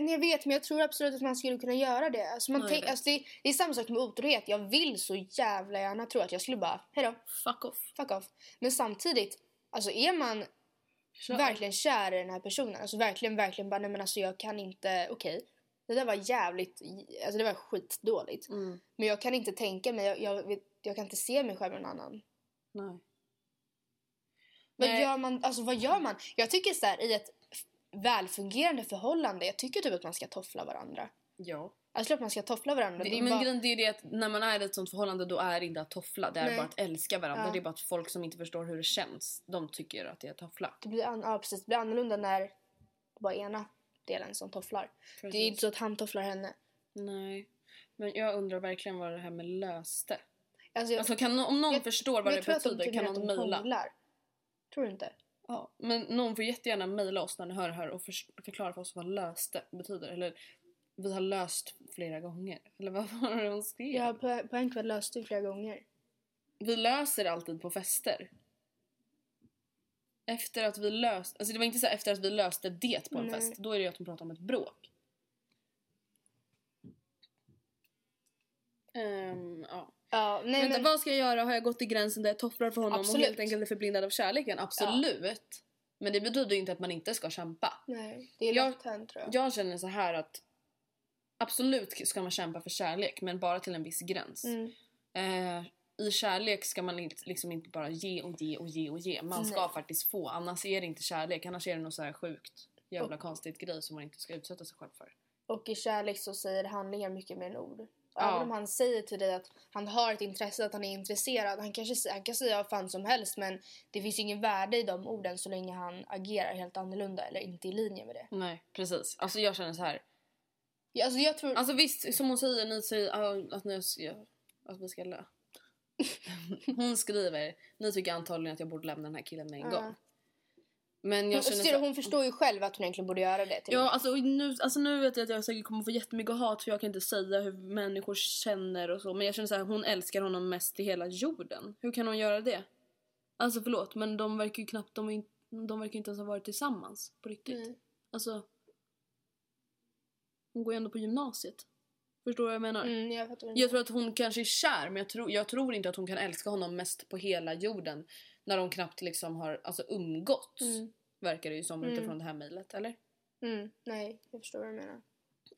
Jag vet, men jag tror absolut att man skulle kunna göra det. Alltså man Ja, alltså det, det är samma sak med otrohet. Jag vill så jävla gärna tro att jag skulle bara, hejdå, Fuck off. fuck off. Men samtidigt, alltså är man Kör. verkligen kär i den här personen, alltså verkligen, verkligen bara, nej men alltså jag kan inte, okej. Det där var jävligt, alltså det var skitdåligt. Mm. Men jag kan inte tänka mig, jag, jag, jag kan inte se mig själv med någon annan. Nej. Vad Nej. gör man? Alltså vad gör man? Jag tycker så här, i ett välfungerande förhållande, jag tycker typ att man ska toffla varandra. Ja. Alltså klart man ska toffla varandra. Det, Det men bara... grejen det är ju det att när man är i ett sånt förhållande då är det inte att toffla. Det är Nej. bara att älska varandra. Ja. Det är bara att folk som inte förstår hur det känns. De tycker att det är att toffla. det blir, an- ja, precis, det blir annorlunda när det bara ena delen som tofflar. Det är inte så att han tofflar henne. Nej. Men jag undrar verkligen vad det här med löste. Alltså, jag, Alltså kan, om någon jag- förstår vad det jag tror att de betyder tycker kan någon de mejla. Tror du inte? Ja, men någon får jättegärna mejla oss när ni hör det här och för, förklara för oss vad löste betyder. Eller vi har löst flera gånger. Eller vad var det hon skrev? Ja, på, på en kväll löste vi flera gånger. Vi löser alltid på fester. Efter att vi löst, alltså det var inte så efter att vi löste det på en Nej. fest. Då är det ju att hon pratar om ett bråk. Ehm, ja. Ja, nej Vänta, men... vad ska jag göra? Har jag gått till gränsen där jag tofflar för honom Absolut. och helt enkelt är förblindad av kärleken? Absolut. Men det betyder inte att man inte ska kämpa. Nej, det är Jag- lätt hänt tror jag. Jag känner så här att absolut ska man kämpa för kärlek men bara till en viss gräns. Mm. Eh, I kärlek ska man inte, liksom inte bara ge och ge och ge och ge. Man ska Nej. faktiskt få. Annars är det inte kärlek. Annars är det något så här sjukt jävla konstigt grej som man inte ska utsätta sig själv för. Och i kärlek så säger handlingar mycket mer än ord. Ja. Även om han säger till dig att han har ett intresse, att han är intresserad. Han, kanske, han kan säga vad fan som helst men det finns ingen värde i de orden så länge han agerar helt annorlunda eller inte i linje med det. Nej, precis. Alltså jag känner så här. Ja, Alltså jag tror... Alltså visst, som hon säger, ni säger ah, att, ni, ska- att vi ska lö. Hon skriver, ni tycker antagligen att jag borde lämna den här killen med en Ja. gång. Men hon, jag känner ser, så, hon förstår ju själv att hon egentligen borde göra det. Till Ja, alltså nu, alltså nu vet jag att jag säkert kommer få jättemycket hat för jag kan inte säga hur människor känner och så. Men jag känner så här, hon älskar honom mest i hela jorden. Hur kan hon göra det? Alltså förlåt, men de verkar ju knappt, de, de verkar inte ens ha varit tillsammans på riktigt. Mm. Alltså. Hon går ju ändå på gymnasiet. Förstår du vad jag menar? Mm, jag Jag tror att hon kanske är kär men jag tror, jag tror inte att hon kan älska honom mest på hela jorden. När de knappt liksom har alltså, umgåtts. Mm. Verkar det ju som Mm. utifrån det här mejlet, eller? Mm, nej, jag förstår vad du menar.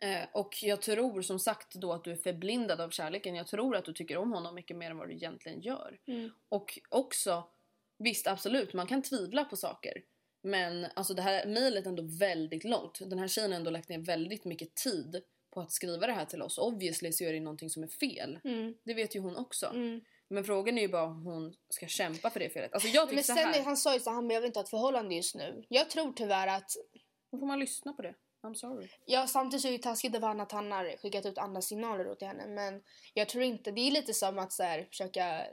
Eh, och jag tror som sagt då att du är förblindad av kärleken. Jag tror att du tycker om honom mycket mer än vad du egentligen gör. Mm. Och också, visst absolut man kan tvivla på saker. Men alltså det här mejlet är ändå väldigt långt. Den här tjejen har ändå lagt ner väldigt mycket tid på att skriva det här till oss. Obviously så är det någonting som är fel. Mm. Det vet ju hon också. Mm. Men frågan är ju bara om hon ska kämpa för det felet. Alltså jag tycker Men så sen, här. är- han sa ju så han bara, jag vill inte ha ett förhållande just nu. Jag tror tyvärr att Då får man lyssna på det. I'm sorry. Ja, samtidigt så är det taskigt av han att han har skickat ut andra signaler då till henne. Men jag tror inte, det är lite som att så här, försöka,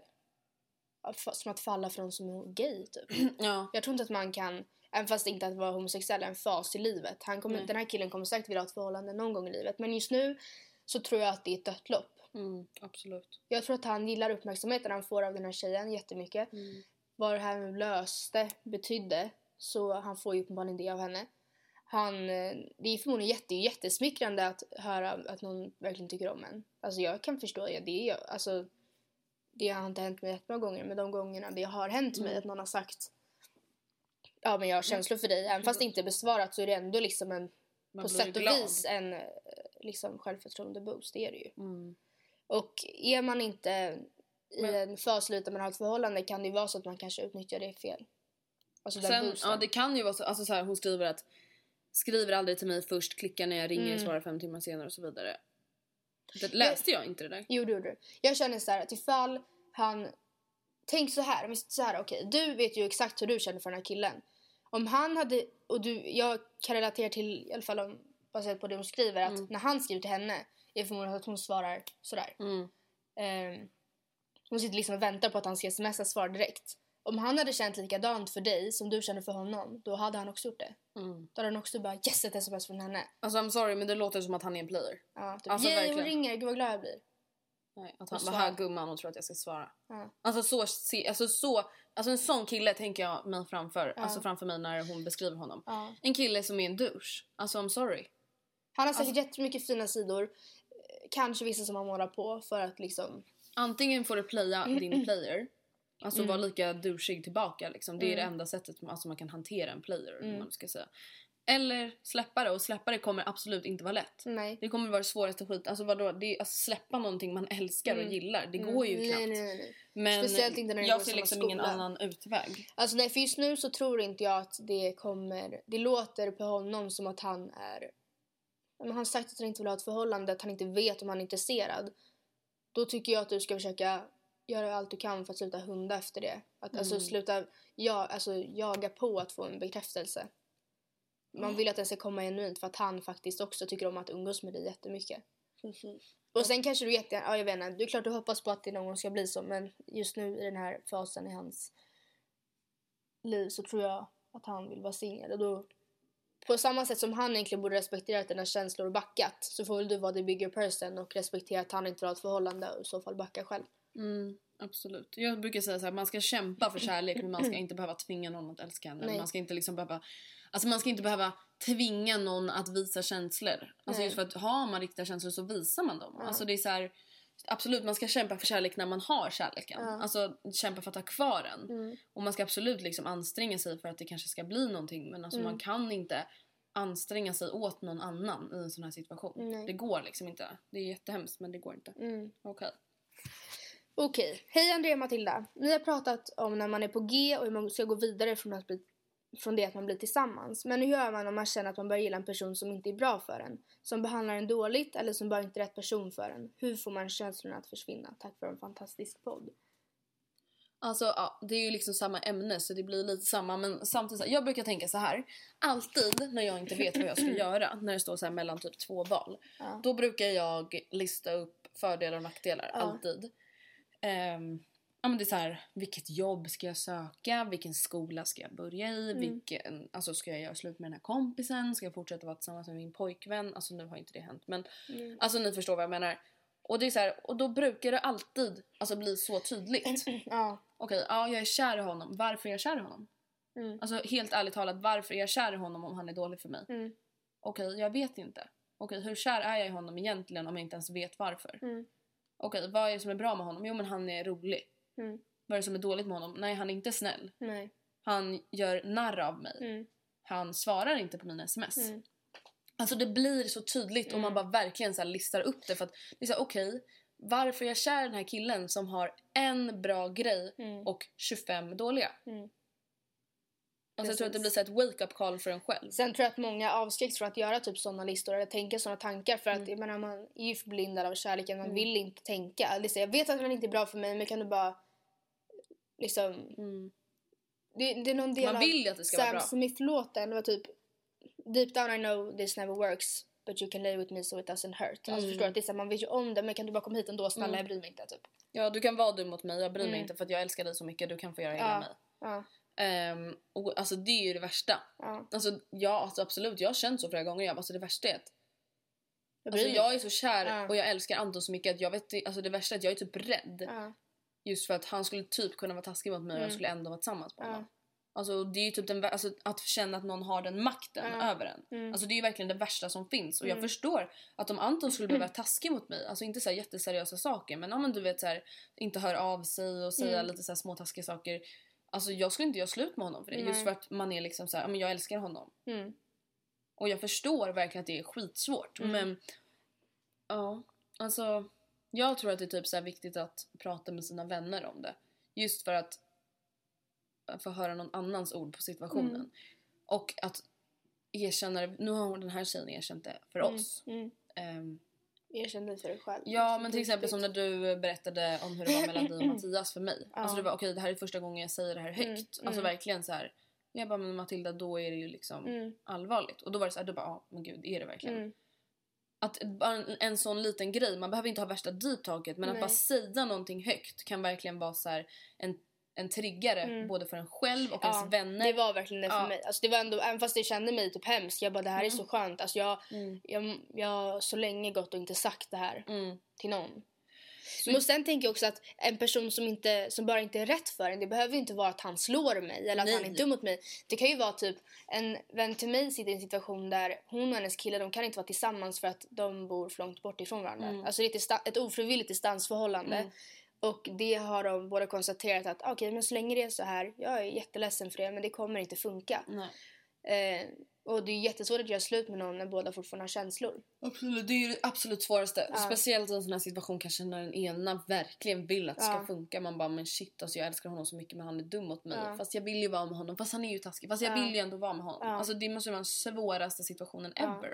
som att falla för någon som är gay typ. Ja. Jag tror inte att man kan, Även fast inte att vara homosexuell är en fas i livet. Han kommer, Nej. den här killen kommer säkert vilja ha ett förhållande någon gång i livet. Men just nu så tror jag att det är ett dött lopp. Mm, absolut. Jag tror att han gillar uppmärksamheten han får av den här tjejen jättemycket. Mm. Vad det här med löste betydde. Så han får ju uppenbarligen det av henne. Han, eh, det är förmodligen jätte, jättesmickrande att höra att någon verkligen tycker om en. Alltså jag kan förstå det. det är, alltså, det har inte hänt mig jättemånga gånger. Men de gångerna det har hänt mig Mm. att någon har sagt Ja men jag har känslor för dig. Även fast det inte är besvarat så är det ändå liksom en Man på sätt och glad. vis en eh, liksom självförtroende boost. Det är det ju. Mm. Och är man inte i Men- en fas där man har ett förhållande kan det ju vara så att man kanske utnyttjar det fel. Alltså Sen, ja, det kan ju vara så, alltså så här, hon skriver att skriver aldrig till mig först, klickar när jag ringer, Mm. svarar fem timmar senare och så vidare. Det läste jag inte det där. Jo, det gjorde du. Jag känner så här att ifall han... Tänk så här, så här okej, du vet ju exakt hur du känner för den här killen. Om han hade, och du, jag kan relatera till, i alla fall om, baserat på det hon skriver, att Mm. när han skriver till henne det förmodligen att hon svarar sådär. Mm. Ehm, hon sitter liksom och väntar på att han ska smsa svar direkt. Om han hade känt likadant för dig som du känner för honom, då hade han också gjort det. Mm. Då hade han också bara yes ett sms från henne. Alltså I'm sorry men det låter som att han är en player. Ja, typ, Alltså, Yay, hon ringer, gud vad glad jag blir. Nej, att han var här gumman och tror att jag ska svara. Ja. Alltså så, alltså så, alltså en sån kille tänker jag mig framför, Ja. alltså framför mig när hon beskriver honom. Ja. En kille som är en douche. Alltså I'm sorry. Han har säkert Alltså- jättemycket fina sidor. Kanske vissa som han målar på för att liksom... Antingen får du playa din player, alltså Mm. vara lika douchig tillbaka liksom. Det är Mm. det enda sättet som alltså, man kan hantera en player, Mm. man ska säga. Eller släppa det och släppa det kommer absolut inte vara lätt. Nej. Det kommer vara det svåraste skit. Alltså vadå? Det är, alltså, släppa någonting man älskar och Mm. gillar. Det Mm. går ju nej, knappt. Nej, nej, nej. Men Speciellt inte när det jag ser liksom ingen annan utväg. Alltså nej, för just nu så tror inte jag att det kommer... Det låter på honom som att han är... Men han sagt att han inte vill ha ett förhållande, att han inte vet om han är intresserad. Då tycker jag att du ska försöka göra allt du kan för att sluta hunda efter det. Att alltså Mm. sluta ja, alltså, jaga på att få en bekräftelse. Man vill att den ska komma genuint för att han faktiskt också tycker om att umgås med dig jättemycket. Och sen kanske du jätte, ja jag vet inte, det är klart du hoppas på att det någon gång ska bli så men just nu i den här fasen i hans liv så tror jag att han vill vara singel och då på samma sätt som han egentligen borde respektera dina känslor och backat så får väl du vara the bigger person och respektera att han inte vill ha ett förhållande och i så fall backa själv. Mm, absolut. Jag brukar säga så här, man ska kämpa för kärlek men man ska inte behöva tvinga någon att älska Nej. Man ska inte liksom behöva, alltså man ska inte behöva tvinga någon att visa känslor. Alltså Nej. just för att har man riktiga känslor så visar man dem. Ja. Alltså det är så här, absolut man ska kämpa för kärlek när man har kärleken. Ja. Alltså kämpa för att ha kvar den. Mm. Och man ska absolut liksom anstränga sig för att det kanske ska bli någonting men alltså Mm. man kan inte anstränga sig åt någon annan i en sån här situation. Nej. Det går liksom inte. Det är jättehemskt men det går inte. Mm. Okej. Okej, hej Andrea och Matilda. Ni har pratat om när man är på G och hur man ska gå vidare från, att bli, från det att man blir tillsammans. Men hur gör man om man känner att man börjar gilla en person som inte är bra för en? Som behandlar en dåligt eller som bara inte är rätt person för en? Hur får man känslorna att försvinna? Tack för en fantastisk podd. Alltså ja, det är ju liksom samma ämne så det blir lite samma men samtidigt jag brukar tänka så här. Alltid när jag inte vet vad jag ska göra, när det står så mellan typ två val. Ja. Då brukar jag lista upp fördelar och nackdelar, Ja. alltid. Ehm, ja men det är så här, vilket jobb ska jag söka? Vilken skola ska jag börja i? Mm. Vilken, alltså ska jag göra slut med den här kompisen? Ska jag fortsätta vara tillsammans med min pojkvän? Alltså nu har inte det hänt men Mm. alltså ni förstår vad jag menar. Och det är så här, och då brukar det alltid alltså bli så tydligt. Ja. Okej, ja jag är kär i honom. Varför är jag kär i honom? Mm. Alltså helt ärligt talat, varför är jag kär i honom om han är dålig för mig? Mm. Okej, jag vet inte. Okej, hur kär är jag i honom egentligen om jag inte ens vet varför? Mm. Okej, vad är det som är bra med honom? Jo men han är rolig. Mm. Vad är det som är dåligt med honom? Nej, han är inte snäll. Nej. Han gör narr av mig. Mm. Han svarar inte på mina sms. Mm. Alltså det blir så tydligt om man bara verkligen så listar upp det. För att det är så okej, varför är jag kär i den här killen som har en bra grej Mm. och 25 dåliga? Mm. Alltså jag tror att det blir så ett wake-up call för en själv. Sen tror jag att många avskräcks från att göra typ sådana listor eller tänka sådana tankar för att Mm. jag menar, man är ju förblindad av kärleken, man vill inte tänka. Alltså, jag vet att han inte är bra för mig men kan du bara liksom Mm. det, det är någon del Man vill att det ska vara Sam bra. Smith-låten. Var typ Deep down I know this never works but you can lay with me so it doesn't hurt. Alltså Mm. förstår du? att Det är så här, man vet ju om det men kan du bara komma hit ändå snälla Mm. jag bryr mig inte typ. Ja, du kan vara dum mot mig, jag bryr mig Mm. inte för att jag älskar dig så mycket. Du kan få göra illa Ja. mig. Ja. Ehm, och, alltså det är ju det värsta. Ja. Alltså, ja, alltså absolut, jag har känt så flera gånger. Jag, alltså, det värsta är att Jag alltså, mig jag är så kär Ja. och jag älskar Anton så mycket att jag vet alltså det värsta är att jag är typ rädd. Ja. Just för att han skulle typ kunna vara taskig mot mig och jag Mm. skulle ändå vara tillsammans med Ja. honom. Alltså det är typ den, alltså, att känna att någon har den makten Ja. över en. Mm. Alltså det är ju verkligen det värsta som finns. Och jag Mm. förstår att om Anton skulle bli taskig mot mig, alltså inte så här jätteseriösa saker men om man du vet så här, inte hör av sig och säga Mm. lite så här små taskiga saker. Alltså jag skulle inte göra slut med honom för det. Just Nej. för att man är liksom så här, ja, men jag älskar honom. Mm. Och jag förstår verkligen att det är skitsvårt. Men ja, alltså jag tror att det är typ så viktigt att prata med sina vänner om det. Just för att få höra någon annans ord på situationen. Mm. Och att erkänna det. Nu har den här tjejen erkänt det för Mm. oss. Mm. Ehm, Erkänn det för dig själv. ja men till exempel som när du berättade om hur det var mellan dig och Mattias för mig. Ja. Alltså det var okej det här är första gången jag säger det här högt. Mm, Alltså mm. verkligen så här. Jag bara men Matilda då är det ju liksom Mm. allvarligt. Och då var det så här, du bara ja men gud är det verkligen? Mm. Att en, sån liten grej, man behöver inte ha värsta deep talket men att Nej. bara säga någonting högt kan verkligen vara så en, en triggare Mm. både för en själv och Ja, ens vänner. Det var verkligen det för Ja. mig. Alltså det var ändå, även fast jag kände mig typ hemskt. Jag bara det här är Mm. så skönt. Alltså jag, Mm. jag, jag har så länge gått och inte sagt det här Mm. till någon. Men sen tänker jag också att en person som, inte, som bara inte är rätt för en, det behöver inte vara att han slår mig eller att Nej. han är dum mot mig. Det kan ju vara typ en vän till mig sitter i en situation där hon och hennes kille de kan inte vara tillsammans för att de bor för långt bort ifrån varandra. Mm. Alltså det är ett, ofrivilligt distansförhållande. Mm. Och det har de båda konstaterat att okej men så länge det är så här, jag är jätteledsen för det men det kommer inte funka. Eh, och det är jättesvårt att göra slut med någon när båda fortfarande har känslor. Absolut, det är ju det absolut svåraste. Ja. Speciellt i en sån här situation kanske när den ena verkligen vill att det ska Ja. funka. Man bara men shit alltså jag älskar honom så mycket men han är dum mot mig. Ja. Fast jag vill ju vara med honom. Fast han är ju taskig. Fast jag Ja. vill ju ändå vara med honom. Alltså det måste vara den svåraste situationen ever.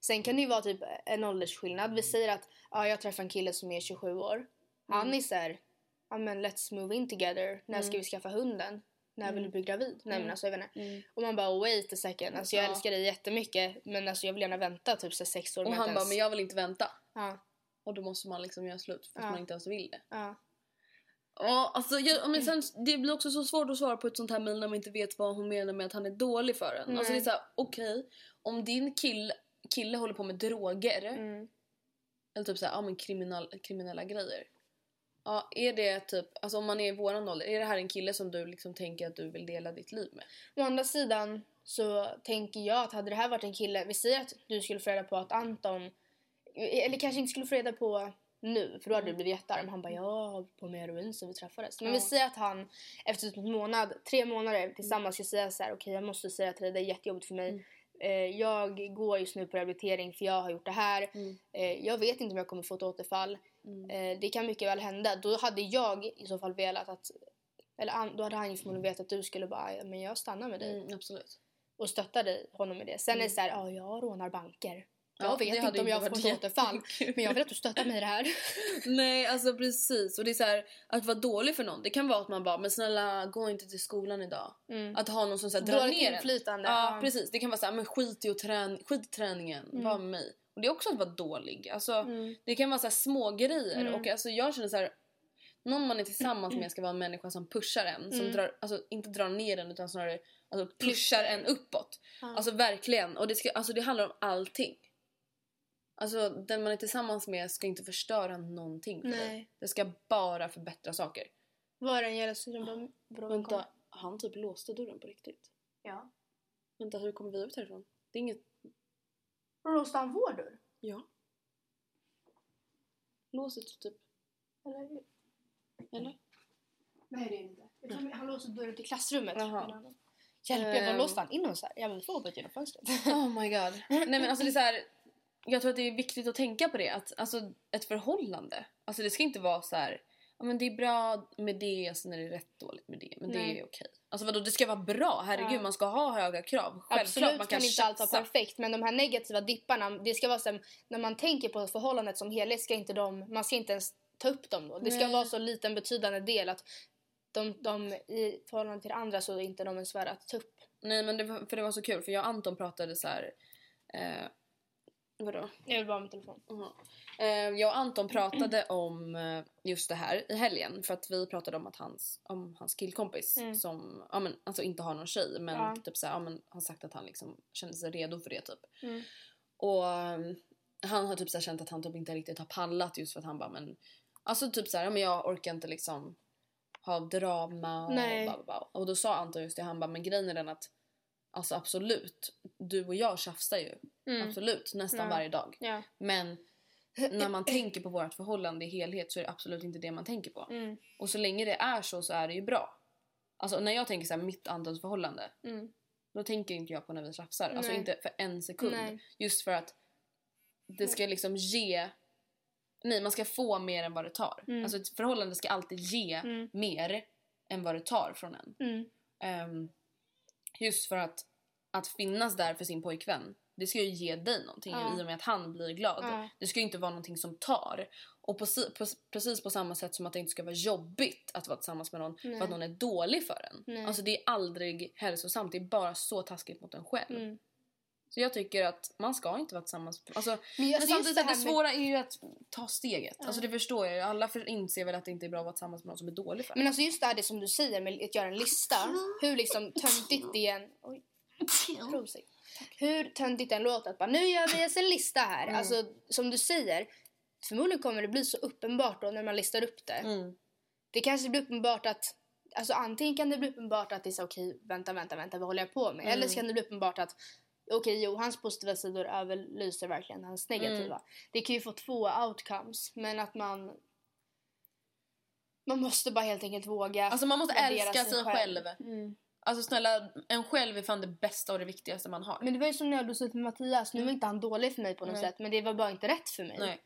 Sen kan det ju vara typ en åldersskillnad. Vi säger att ja, jag träffar en kille som är 27 år. Han är såhär, ja men let's move in together. När ska Mm. vi skaffa hunden? När vill du bli gravid? Nej men Mm. alltså jag vet inte. Mm. Och man bara wait a second. Alltså jag Ja. älskar dig jättemycket men alltså jag vill gärna vänta typ så sex år. Och han att bara ens- men jag vill inte vänta. Ja, Och då måste man liksom göra slut fast Ja. man inte ens vill det. ja. Ja, alltså jag, men sen, det blir också så svårt att svara på ett sånt här mejl när man inte vet vad hon menar med att han är dålig för en. Alltså det är Nej. såhär, okej, om din kill, kille håller på med droger Mm. eller typ såhär, ja men kriminal, kriminella grejer. Ja, är det typ, alltså om man är i våran ålder, är det här en kille som du liksom tänker att du vill dela ditt liv med? Å andra sidan så tänker jag att hade det här varit en kille, vi säger att du skulle få reda på att Anton, eller kanske inte skulle få reda på nu för då hade du blivit jättearg. Men Han bara jag har på med heroin så vi träffades. Men Mm. Ja. vi säger att han efter typ en månad, tre månader tillsammans ska säga så här: okej jag måste säga till dig det är jättejobbigt för mig. Mm. Eh, jag går just nu på rehabilitering för jag har gjort det här. Mm. Eh, jag vet inte om jag kommer få ett återfall. Mm. Eh, det kan mycket väl hända. Då hade jag i så fall velat att eller då hade han ju förmodligen vetat att du skulle bara, "Ja, men jag stannar med dig Mm, absolut. och stöttade honom med det. Sen är det så här, ja jag rånar banker. Jag Ja, vet inte om jag varit ett återfall. Men jag vill att du stöttar mig i det här. Nej, alltså precis. Och det är så här, att vara dålig för någon. Det kan vara att man bara, men snälla gå inte till skolan idag. Mm. Att ha någon som så här, drar Dåligt ner inflytande. Ja, ja. precis. Det kan vara så här, men skit i, trän skit i träningen. Mm. Var med mig. Och det är också att vara dålig. Alltså, Mm. Det kan vara så små grejer. Mm. Och alltså, jag känner så här, någon man är tillsammans med ska vara en människa som pushar en. Som Mm. drar, alltså inte drar ner en utan snarare alltså, pushar en uppåt. Ja. Alltså verkligen. Och det, ska, alltså, det handlar om allting. Alltså den man är tillsammans med ska inte förstöra någonting för dig. Nej. Det ska bara förbättra saker. Var det en jävla syndrom? Vänta, han typ låste dörren på riktigt. Ja. Vänta, hur kommer vi ut härifrån? Det är inget... Låste han vår dörr? Ja. Låset typ. Eller? Eller? Nej det är det inte. Jag tror han låste dörren till klassrummet. Jaha. Hjälp, jag var Ehm. låste han in oss här? Jag vill få hoppat genom fönstret. Oh my god. Nej men alltså det är så här. Jag tror att det är viktigt att tänka på det. Att alltså ett förhållande. Alltså det ska inte vara så här. Men det är bra med det, sen är det rätt dåligt med det. Men det Nej. är okej. Alltså vadå, det ska vara bra. Herregud, Ja. man ska ha höga krav. Självklart, Absolut man kan, kan, inte allt vara perfekt men de här negativa dipparna, det ska vara så när man tänker på förhållandet som helhet ska inte de, man ska inte ens ta upp dem då. Det ska Nej. vara så liten betydande del att de, de i förhållande till andra så är inte de ens värda att ta upp. Nej men det var, för det var så kul för jag och Anton pratade så här. Eh, Vadå? Jag vill bara ha min telefon. Jaha. Eh, jag och Anton pratade om eh, just det här i helgen för att vi pratade om att hans, om hans killkompis som ja, men, alltså inte har någon tjej men Ja. typ så här, ja, men, har sagt att han liksom kände sig redo för det typ. Mm. Och eh, han har typ så här känt att han typ inte riktigt har pallat just för att han bara men alltså typ så här, ja, men jag orkar inte liksom ha drama och Nej. bla, bla, bla. Och då sa Anton just det, han bara men grejen är den att alltså absolut, du och jag tjafsar ju. Absolut, nästan Mm. Ja. varje dag. Ja. Men när man tänker på vårt förhållande i helhet så är det absolut inte det man tänker på. Mm. Och så länge det är så så är det ju bra. Alltså när jag tänker så här, mitt Antons förhållande. Mm. Då tänker inte jag på när vi tjafsar. Alltså inte för en sekund. Nej. Just för att det ska liksom ge... Nej, man ska få mer än vad det tar. Mm. Alltså ett förhållande ska alltid ge Mm. mer än vad det tar från en. Mm. Ehm, just för att, att finnas där för sin pojkvän, det ska ju ge dig någonting Ja. i och med att han blir glad. Ja. Det ska ju inte vara någonting som tar. Och på, på, precis på samma sätt som att det inte ska vara jobbigt att vara tillsammans med någon Nej. för att någon är dålig för en. Nej. Alltså det är aldrig hälsosamt, det är bara så taskigt mot en själv. Mm. Så jag tycker att man ska inte vara tillsammans. Alltså, Men, men samtidigt det det, med- svåra är ju att ta steget. Alltså det förstår jag ju. Alla för, inser väl att det inte är bra att vara tillsammans med någon som är dålig för en. Men alltså just det här det som du säger med att göra en lista. Hur liksom töntigt det än... Oj. Hur töntigt det än låter att bara, nu gör vi en lista här. Mm. Alltså som du säger. Förmodligen kommer det bli så uppenbart då när man listar upp det. Mm. Det kanske blir uppenbart att Alltså antingen kan det bli uppenbart att det är så okej, vänta, vänta, vänta, vad håller jag på med? Eller så kan det bli uppenbart att okej, jo, hans positiva sidor överlyser verkligen hans negativa. Det kan ju få två outcomes, men att man man måste bara helt enkelt våga Alltså man måste älska sig själv. Mm. Alltså snälla, en själv är fan det bästa och det viktigaste man har. Men det var ju som när jag låg ut med Mattias. Nu var inte han dålig för mig på något Nej. sätt, men det var bara inte rätt för mig. Nej.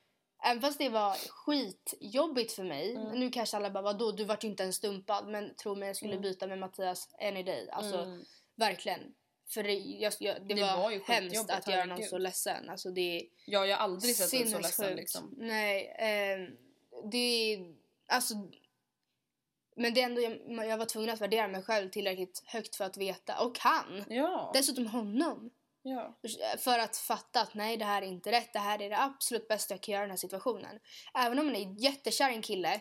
Även fast det var skitjobbigt för mig. Mm. Nu kanske alla bara, vadå, du vart ju inte ens stumpad. Men tro mig, jag skulle byta med Mattias any day. Alltså Mm. verkligen. För det, jag, jag, det, Det var, var ju hemskt att göra någon så ledsen. Alltså det jag har aldrig sett dig så ledsen liksom. Nej, ehm, det är... Alltså... Men det är ändå, jag, jag var tvungen att värdera mig själv tillräckligt högt för att veta. Och han! Ja. Dessutom honom. ja. För att fatta att nej, det här är inte rätt. Det här är det absolut bästa jag kan göra i den här situationen. Även om man är jättekär i en kille.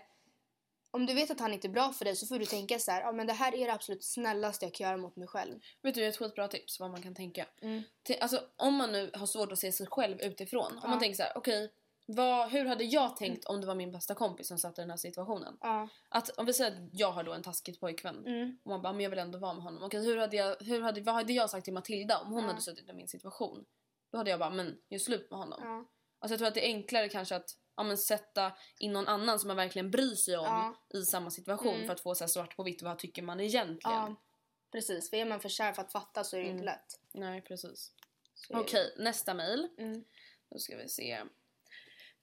Om du vet att han inte är bra för dig så får du tänka så här. Ja, men det här är det absolut snällaste jag kan göra mot mig själv. Vet du, ett skitbra tips vad man kan tänka. Mm. Alltså, om man nu har svårt att se sig själv utifrån. Om Ja. man tänker så här, okej, vad, hur hade jag tänkt om det var min bästa kompis som satt i den här situationen? Ja. Att, om vi säger att jag har då en taskig pojkvän Mm. och man bara, men jag vill ändå vara med honom. Okej, hur hade jag, hur hade, vad hade jag sagt till Matilda om hon Ja. hade suttit i min situation? Då hade jag bara, men gör slut med honom. Ja. Alltså jag tror att det är enklare kanske att ja, men sätta in någon annan som man verkligen bryr sig om Ja. i samma situation Mm. för att få så svart på vitt vad tycker man egentligen. ja. Precis, för är man för kär för att fatta så är det inte lätt. Nej, precis. Okej, nästa mejl. Mm. Då ska vi se.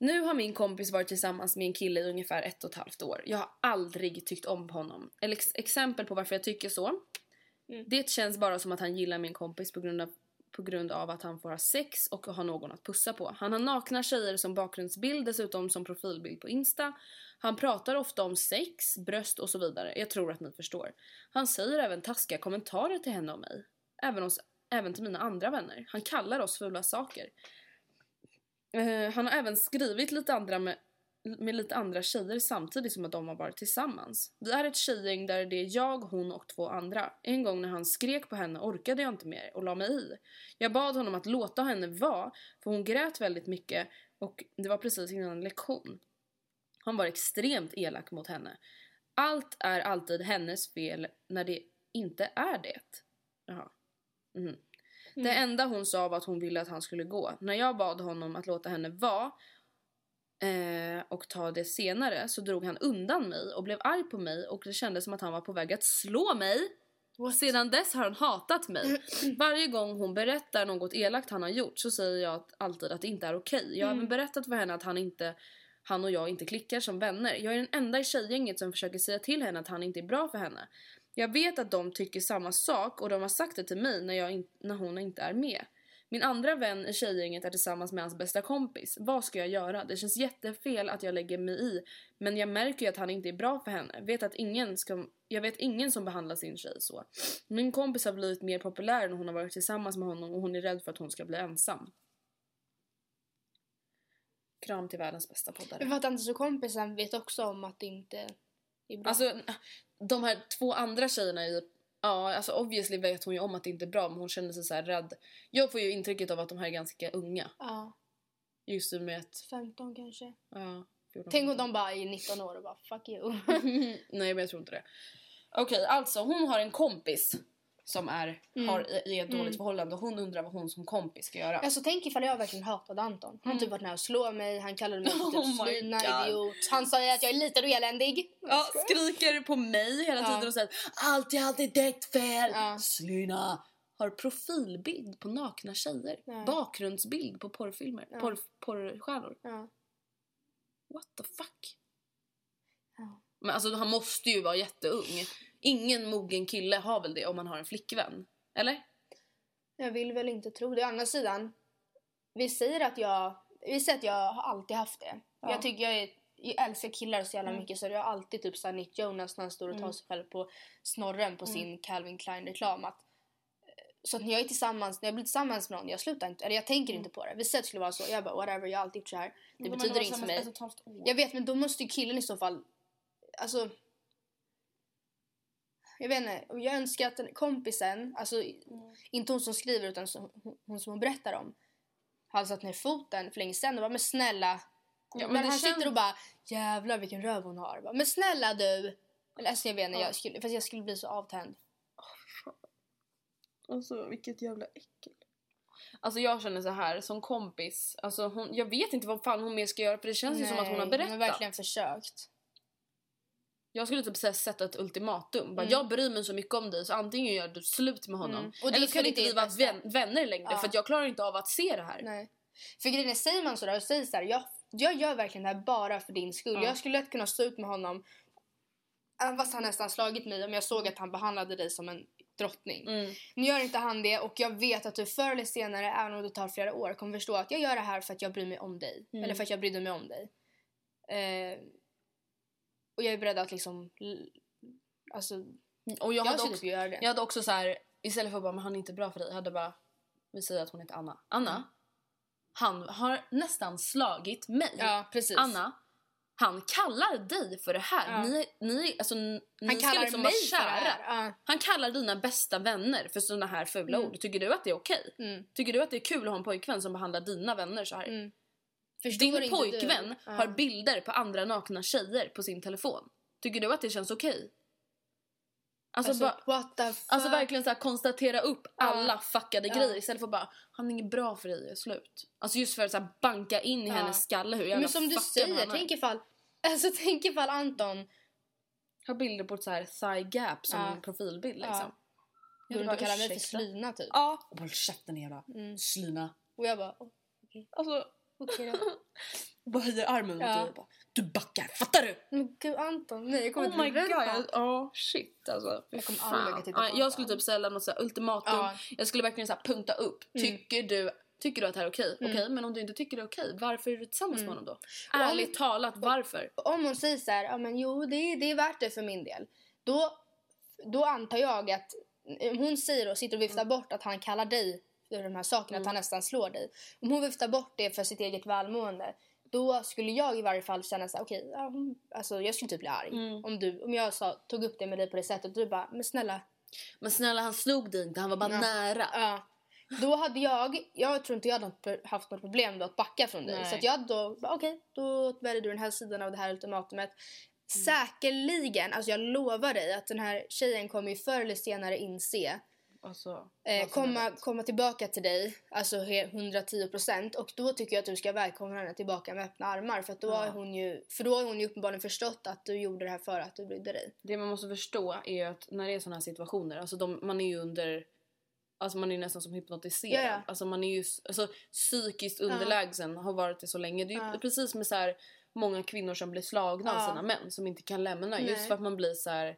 Nu har min kompis varit tillsammans med en kille i ungefär ett och ett halvt år. Jag har aldrig tyckt om honom. Eller ex- exempel på varför jag tycker så. Mm. Det känns bara som att han gillar min kompis på grund, av, på grund av att han får ha sex och ha någon att pussa på. Han har nakna tjejer som bakgrundsbild, dessutom som profilbild på Insta. Han pratar ofta om sex, bröst och så vidare. Jag tror att ni förstår. Han säger även taskiga kommentarer till henne och mig. Även, hos, även till mina andra vänner. Han kallar oss fula saker. Eh, han har även skrivit lite andra med, med lite andra tjejer samtidigt som att de har varit tillsammans. Vi är ett tjejgäng där det är jag, hon och två andra. En gång när han skrek på henne orkade jag inte mer och la mig i. Jag bad honom att låta henne vara för hon grät väldigt mycket och det var precis innan en lektion. Han var extremt elak mot henne. Allt är alltid hennes fel när det inte är det. Jaha. Mhm. Mhm. Det enda hon sa var att hon ville att han skulle gå. När jag bad honom att låta henne vara eh, och ta det senare så drog han undan mig och blev arg på mig och det kändes som att han var på väg att slå mig. Sedan dess har han hatat mig. Varje gång hon berättar något elakt han har gjort så säger jag att, alltid att det inte är okej. Jag har även berättat för henne att han, inte, han och jag inte klickar som vänner. Jag är den enda i tjejgänget som försöker säga till henne att han inte är bra för henne. Jag vet att de tycker samma sak och de har sagt det till mig när, jag in, när hon inte är med. Min andra vän i tjejgänget är tillsammans med hans bästa kompis. Vad ska jag göra? Det känns jättefel att jag lägger mig i. Men jag märker ju att han inte är bra för henne. Vet att ingen ska, jag vet ingen som behandlar sin tjej så. Min kompis har blivit mer populär när hon har varit tillsammans med honom och hon är rädd för att hon ska bli ensam. Kram till världens bästa poddare. Men fattar inte så kompisen vet också om att det inte är bra. Alltså de här två andra tjejerna i Ja, alltså obviously vet hon ju om att det inte är bra men hon känner sig så här rädd. Jag får ju intrycket av att de här är ganska unga. ja, Just i och med att... 15 kanske. Ja, 14, Tänk om de bara är 19 år och bara fuck you. Nej men jag tror inte det. Okej, alltså hon har en kompis som är, Mm. har i, ett dåligt förhållande och hon undrar vad hon som kompis ska göra. Alltså tänk ifall jag verkligen hatade Anton. Han har typ varit nära att slå mig, han kallade mig Mm. Oh typ slina, God. idiot. Han sa att jag är liten och eländig. Ja, skriker på mig hela Ja. tiden och säger allt är alltid ditt fel. Ja. Slyna. Har profilbild på nakna tjejer. Ja. Bakgrundsbild på porrfilmer. Ja. Porr, porrstjärnor. Ja. What the fuck? Men alltså han måste ju vara jätteung. Ingen mogen kille har väl det om man har en flickvän? Eller? Jag vill väl inte tro det. Å andra sidan, vi säger att jag, vi säger att jag har alltid haft det. Ja. Jag tycker jag, är, jag älskar killar så jävla Mm. mycket så jag har alltid typ såhär Nick Jonas när han står och tar Mm. sig själv på snorren på Mm. sin Calvin Klein reklam att så att när jag är tillsammans, när jag blir tillsammans med någon, jag slutar inte, eller jag tänker Mm. inte på det. Vi säger att det skulle vara så, jag bara whatever, jag har alltid gjort så här. Det Men betyder inget för mig. Jag vet men då måste ju killen i så fall, alltså jag vet inte, jag önskar att den, kompisen, alltså inte hon som skriver utan så, hon, som hon berättar om hade satt ner foten för länge sedan och bara men snälla. Ja, men men han känns- sitter och bara jävlar vilken röv hon har. Bara, men snälla du. Eller alltså jag vet inte, Ja. jag skulle, fast jag skulle bli så avtänd. Alltså vilket jävla äckel. Alltså jag känner så här som kompis. Alltså hon, jag vet inte vad fan hon mer ska göra för det känns ju som att hon har Nej, berättat. Hon har verkligen försökt. Jag skulle typ säga sätta ett ultimatum. Bara, Mm. Jag bryr mig så mycket om dig så antingen gör du slut med honom Mm. Och eller så kan inte vi vara vän, vänner längre Ja. för att jag klarar inte av att se det här. Nej. För grejen är, säger man sådär och säger såhär, jag, jag gör verkligen det här bara för din skull. Ja. Jag skulle lätt kunna stå ut med honom även fast han nästan slagit mig om jag såg att han behandlade dig som en drottning. Mm. Nu gör inte han det och jag vet att du förr eller senare, även om det tar flera år, kommer förstå att jag gör det här för att jag bryr mig om dig. Mm. Eller för att jag brydde mig om dig. Eh, och jag är beredd att liksom... Alltså, Och jag, jag, hade också, typ göra det. jag hade också så här istället för att bara men han är inte bra för dig. Jag hade bara vi säger att hon heter Anna. Anna. Mm. Han har nästan slagit mig. Ja, precis. Anna. Han kallar dig för det här. Ja. Ni, ni, alltså, ni han ska kallar liksom vara kära. Ja. Han kallar dina bästa vänner för såna här fula Mm. ord. Tycker du att det är okej? Mm. Tycker du att det är kul att ha en pojkvän som behandlar dina vänner så här? Förstår Din pojkvän du? Ja. har bilder på andra nakna tjejer på sin telefon. Tycker du att det känns okej? Alltså, Alltså, bara, what the fuck? alltså verkligen så här, konstatera upp Ja. alla fuckade Ja. grejer istället för bara han är inget bra för dig, slut. Alltså just för att så här, banka in i Ja. hennes skalle hur jävla Men som du säger, tänk ifall, alltså, tänk ifall Anton Har bilder på ett så här thigh gap som Ja. en profilbild Ja. liksom. går runt bara, och kallar mig för slyna typ. Ja. Och bara käften jävla Mm. slyna. Och jag bara, oh, Alltså, okej då. och bara höjer armen mot Ja. dig och bara du backar, fattar du? Men gud Anton, nej jag kommer Oh my god, ja shit alltså. Fy Jag kommer fan. aldrig våga titta på Ja, honom. Jag skulle typ ställa något så här ultimatum. Ja. Jag skulle verkligen så här punkta upp. Mm. Tycker du Tycker du att det här är okej? Mm. Okej, men om du inte tycker det är okej, varför är du tillsammans Mm. med honom då? Ärligt talat, varför? Om hon säger så här, ja men jo det, är- det är värt det för min del. Då, då antar jag att om hon säger och sitter och viftar bort att han kallar dig de här sakerna, Mm. att han nästan slår dig. Om hon viftar bort det för sitt eget välmående. Då skulle jag i varje fall känna så här, okej, ja, hon- alltså jag skulle typ bli arg. Mm. Om, du, om jag sa, tog upp det med dig på det sättet och du bara, men snälla. Men snälla, han slog dig inte, han var bara Ja. nära. Ja. Då hade jag, jag tror inte jag hade haft något problem då att backa från dig. Nej. Så att jag då, okej, då väljer du den här sidan av det här ultimatumet. Säkerligen, alltså jag lovar dig att den här tjejen kommer ju förr eller senare inse Alltså, eh, komma, komma tillbaka till dig, alltså he- 110% och då tycker jag att du ska välkomna henne tillbaka med öppna armar för då Ja. har hon ju, för då har hon ju uppenbarligen förstått att du gjorde det här för att du brydde dig. Det man måste förstå är att när det är såna här situationer, alltså de, man är ju under Alltså man är nästan som hypnotiserad. Ja. Alltså man är ju alltså, psykiskt underlägsen, har varit det så länge. Det är Ja. precis med så här många kvinnor som blir slagna av Ja. sina män som inte kan lämna. Just Nej. för att man blir så här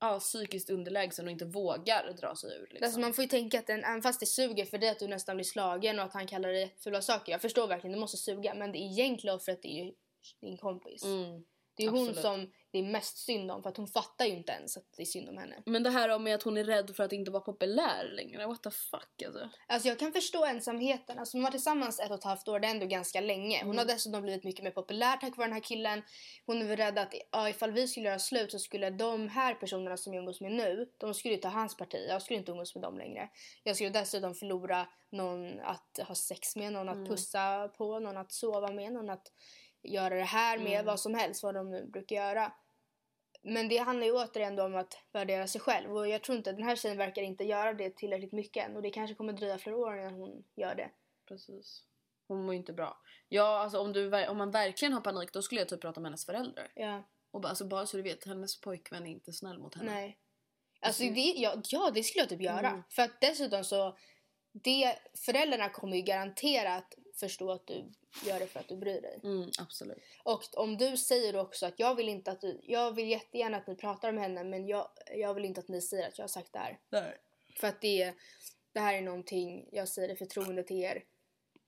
ja, psykiskt underlägsen och inte vågar dra sig ur. Liksom. Alltså man får ju tänka att den, även fast det suger för dig att du nästan blir slagen och att han kallar dig fula saker. Jag förstår verkligen, det måste suga. Men det egentliga offret är ju din kompis. mm. Det är ju hon absolut. som det är mest synd om för att hon fattar ju inte ens att det är synd om henne. Men det här med att hon är rädd för att inte vara populär längre. What the fuck alltså. Alltså jag kan förstå ensamheten. Alltså de var tillsammans ett och ett halvt år, det är ändå ganska länge. Hon har dessutom blivit mycket mer populär tack vare den här killen. Hon är väl rädd att ja, ifall vi skulle göra slut så skulle de här personerna som jag umgås med nu, de skulle ju ta hans parti. Jag skulle inte umgås med dem längre. Jag skulle dessutom förlora någon att ha sex med, någon att pussa på, någon att sova med, någon att göra det här med, vad som helst, vad de nu brukar göra. Men det handlar ju återigen om att värdera sig själv och jag tror inte, den här tjejen verkar inte göra det tillräckligt mycket än och det kanske kommer dröja flera år innan hon gör det. Precis. Hon mår ju inte bra. Ja, alltså om, du, om man verkligen har panik då skulle jag typ prata med hennes föräldrar. Ja, Och bara, alltså, bara så du vet, hennes pojkvän är inte snäll mot henne. nej. Alltså det, ja, ja, det skulle jag typ göra. Mm. För att dessutom så, det, föräldrarna kommer ju garanterat förstå att du gör det för att du bryr dig. Mm, absolut. Och om du säger också att jag vill inte att du, jag vill jättegärna att ni pratar med henne men jag, jag vill inte att ni säger att jag har sagt det här. Där. För att det, det här är någonting, jag säger det förtroende till er.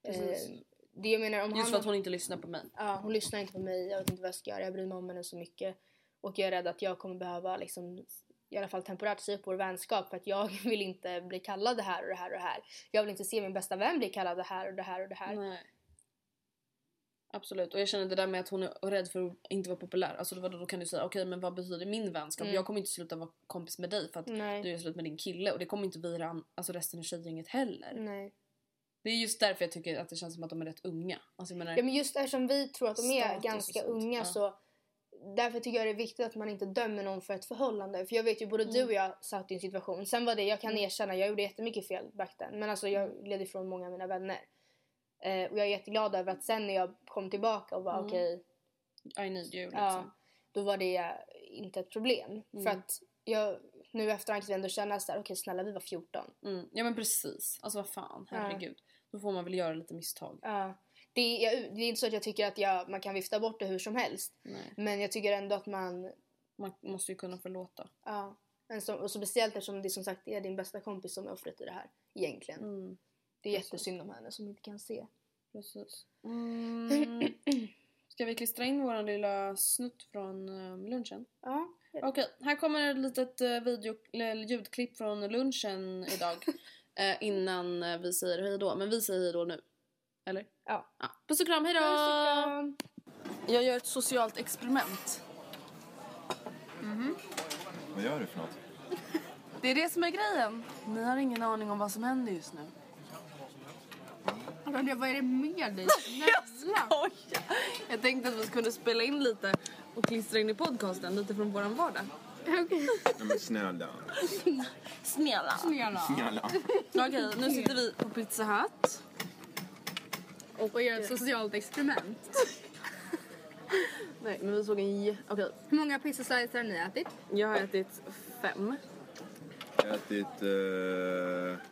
Precis. Eh, det jag menar om Just han, för att hon inte lyssnar på mig. ja, hon lyssnar inte på mig, jag vet inte vad jag ska göra, jag bryr mig om henne så mycket. Och jag är rädd att jag kommer behöva liksom, i alla fall temporärt säga upp vår vänskap för att jag vill inte bli kallad det här och det här och det här. Jag vill inte se min bästa vän bli kallad det här och det här och det här. Nej. Absolut. Och jag känner det där med att hon är rädd för att inte vara populär. Alltså då, då kan du säga okej men vad betyder min vänskap? Mm. Jag kommer inte sluta vara kompis med dig för att Nej. du är slut med din kille. Och det kommer inte vi alltså resten av tjejgänget heller. Nej. Det är just därför jag tycker att det känns som att de är rätt unga. Alltså menar, Ja men just eftersom vi tror att de är ganska unga ja. så därför tycker jag det är viktigt att man inte dömer någon för ett förhållande. För jag vet ju både Mm. du och jag satt i en situation. Sen var det, jag kan erkänna, jag gjorde jättemycket fel back then. Men alltså jag gled ifrån många av mina vänner. Eh, och jag är jätteglad över att sen när jag kom tillbaka och var Mm. okej, I need you liksom. ja, då var det inte ett problem. För Mm. att jag nu efterhand kan jag ändå känna såhär, okej snälla vi var 14. Mm. Ja men precis. Alltså vad fan, herregud. Då får man väl göra lite misstag. Ja. Det, är, jag, det är inte så att jag tycker att jag, man kan vifta bort det hur som helst. Nej. Men jag tycker ändå att man Man måste ju kunna förlåta. Ja. Men så, och speciellt eftersom det som sagt är din bästa kompis som är offret i det här. Egentligen. Mm. Det är jättesynd om henne som inte kan se. Precis. Mm. Ska vi klistra in vår lilla snutt från um, lunchen? Ja. Okej, här kommer ett litet uh, video, ljudklipp från lunchen idag. eh, innan eh, vi säger hej då. Men vi säger hej då nu. Eller? Ja. ja. Puss och kram, hej då! Puss och kram. Jag gör ett socialt experiment. Vad gör du för något? Det är det som är grejen. Ni har ingen aning om vad som händer just nu. Vad är det med dig? Snälla! Jag tänkte att vi skulle spela in lite och klistra in i podcasten lite från våran vardag. Okej. Nej men snälla. Snälla! Snälla. Okej, nu sitter vi på Pizza Hut. Och gör ett socialt experiment. Nej, men vi såg en jä... Okej, Hur många pizzaslicer har ni ätit? jag har ätit fem. Jag har ätit eh,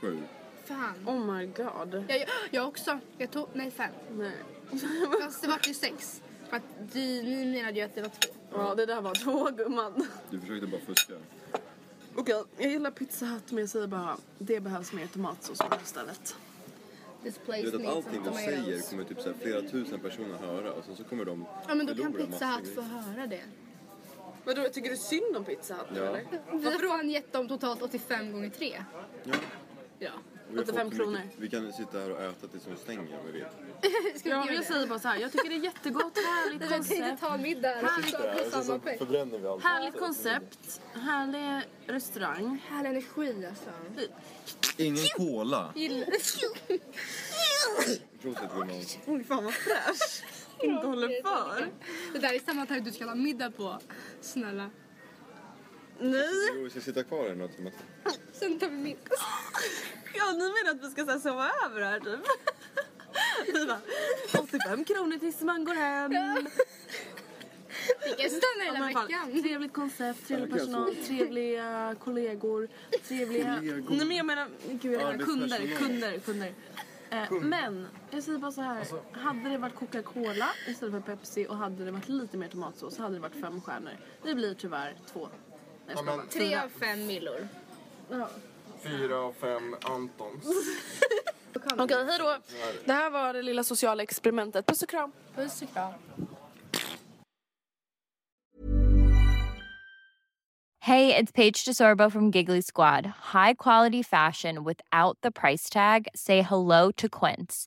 sju. Fan. Oh my god. Jag, jag, jag också. Jag tog, nej fem. Nej. Fast det var ju sex. För att du, ni menade ju att det var två. Ja, det där var två gumman. Du försökte bara fuska. Okej, jag gillar Pizza Hut men jag säger bara det behövs mer tomatsås på istället. Du vet att allting de säger kommer typ så här flera tusen personer höra och sen så kommer de Ja men då kan förlora Pizza massor Hut få höra det. Vadå, tycker du synd om Pizza Hut nu Ja. eller? Vi har fan gett dem totalt 85 gånger 3. Ja. Ja. Vi har fått 85 så kronor. mycket- Vi kan sitta här och äta tills de stänger om vi vill. Ska vi Ja, göra jag säger bara så här. jag tycker det är jättegott, härligt Jag tänkte koncept. ta middag Härligt. på samma peng. förbränner vi allt. Härligt koncept, härlig restaurang. Härlig energi alltså. Ingen cola. Prosit gumman. Oj, fan vad fräsch. Inte håller för. Det där är samma tag du ska ha middag på. Snälla. Nej. Jo, vi ska sitta kvar här något timmar. Sen tar vi middag. Ja, ni menar att vi ska så här, sova över här typ? Vi bara, 85 kronor tills man går hem. Vi kan stanna Ja, hela fall, veckan. trevligt koncept, trevlig Ja, personal, trevliga kollegor, trevliga... Kollegor. Nej men jag menar, gud jag menar kunder, kunder, kunder. Eh, men, jag säger bara så här. Hade det varit Coca-Cola istället för Pepsi och hade det varit lite mer tomatsås så hade det varit fem stjärnor. Det blir tyvärr två. Nej, skojar bara. Tre av fem millor. Ja. Fyra av fem Antons. Okej, hej då. Det här var det lilla sociala experimentet. Puss och kram. Puss och kram. Hey, it's Paige DeSorbo from Giggly Squad. High quality fashion without the price tag. Say hello to Quince.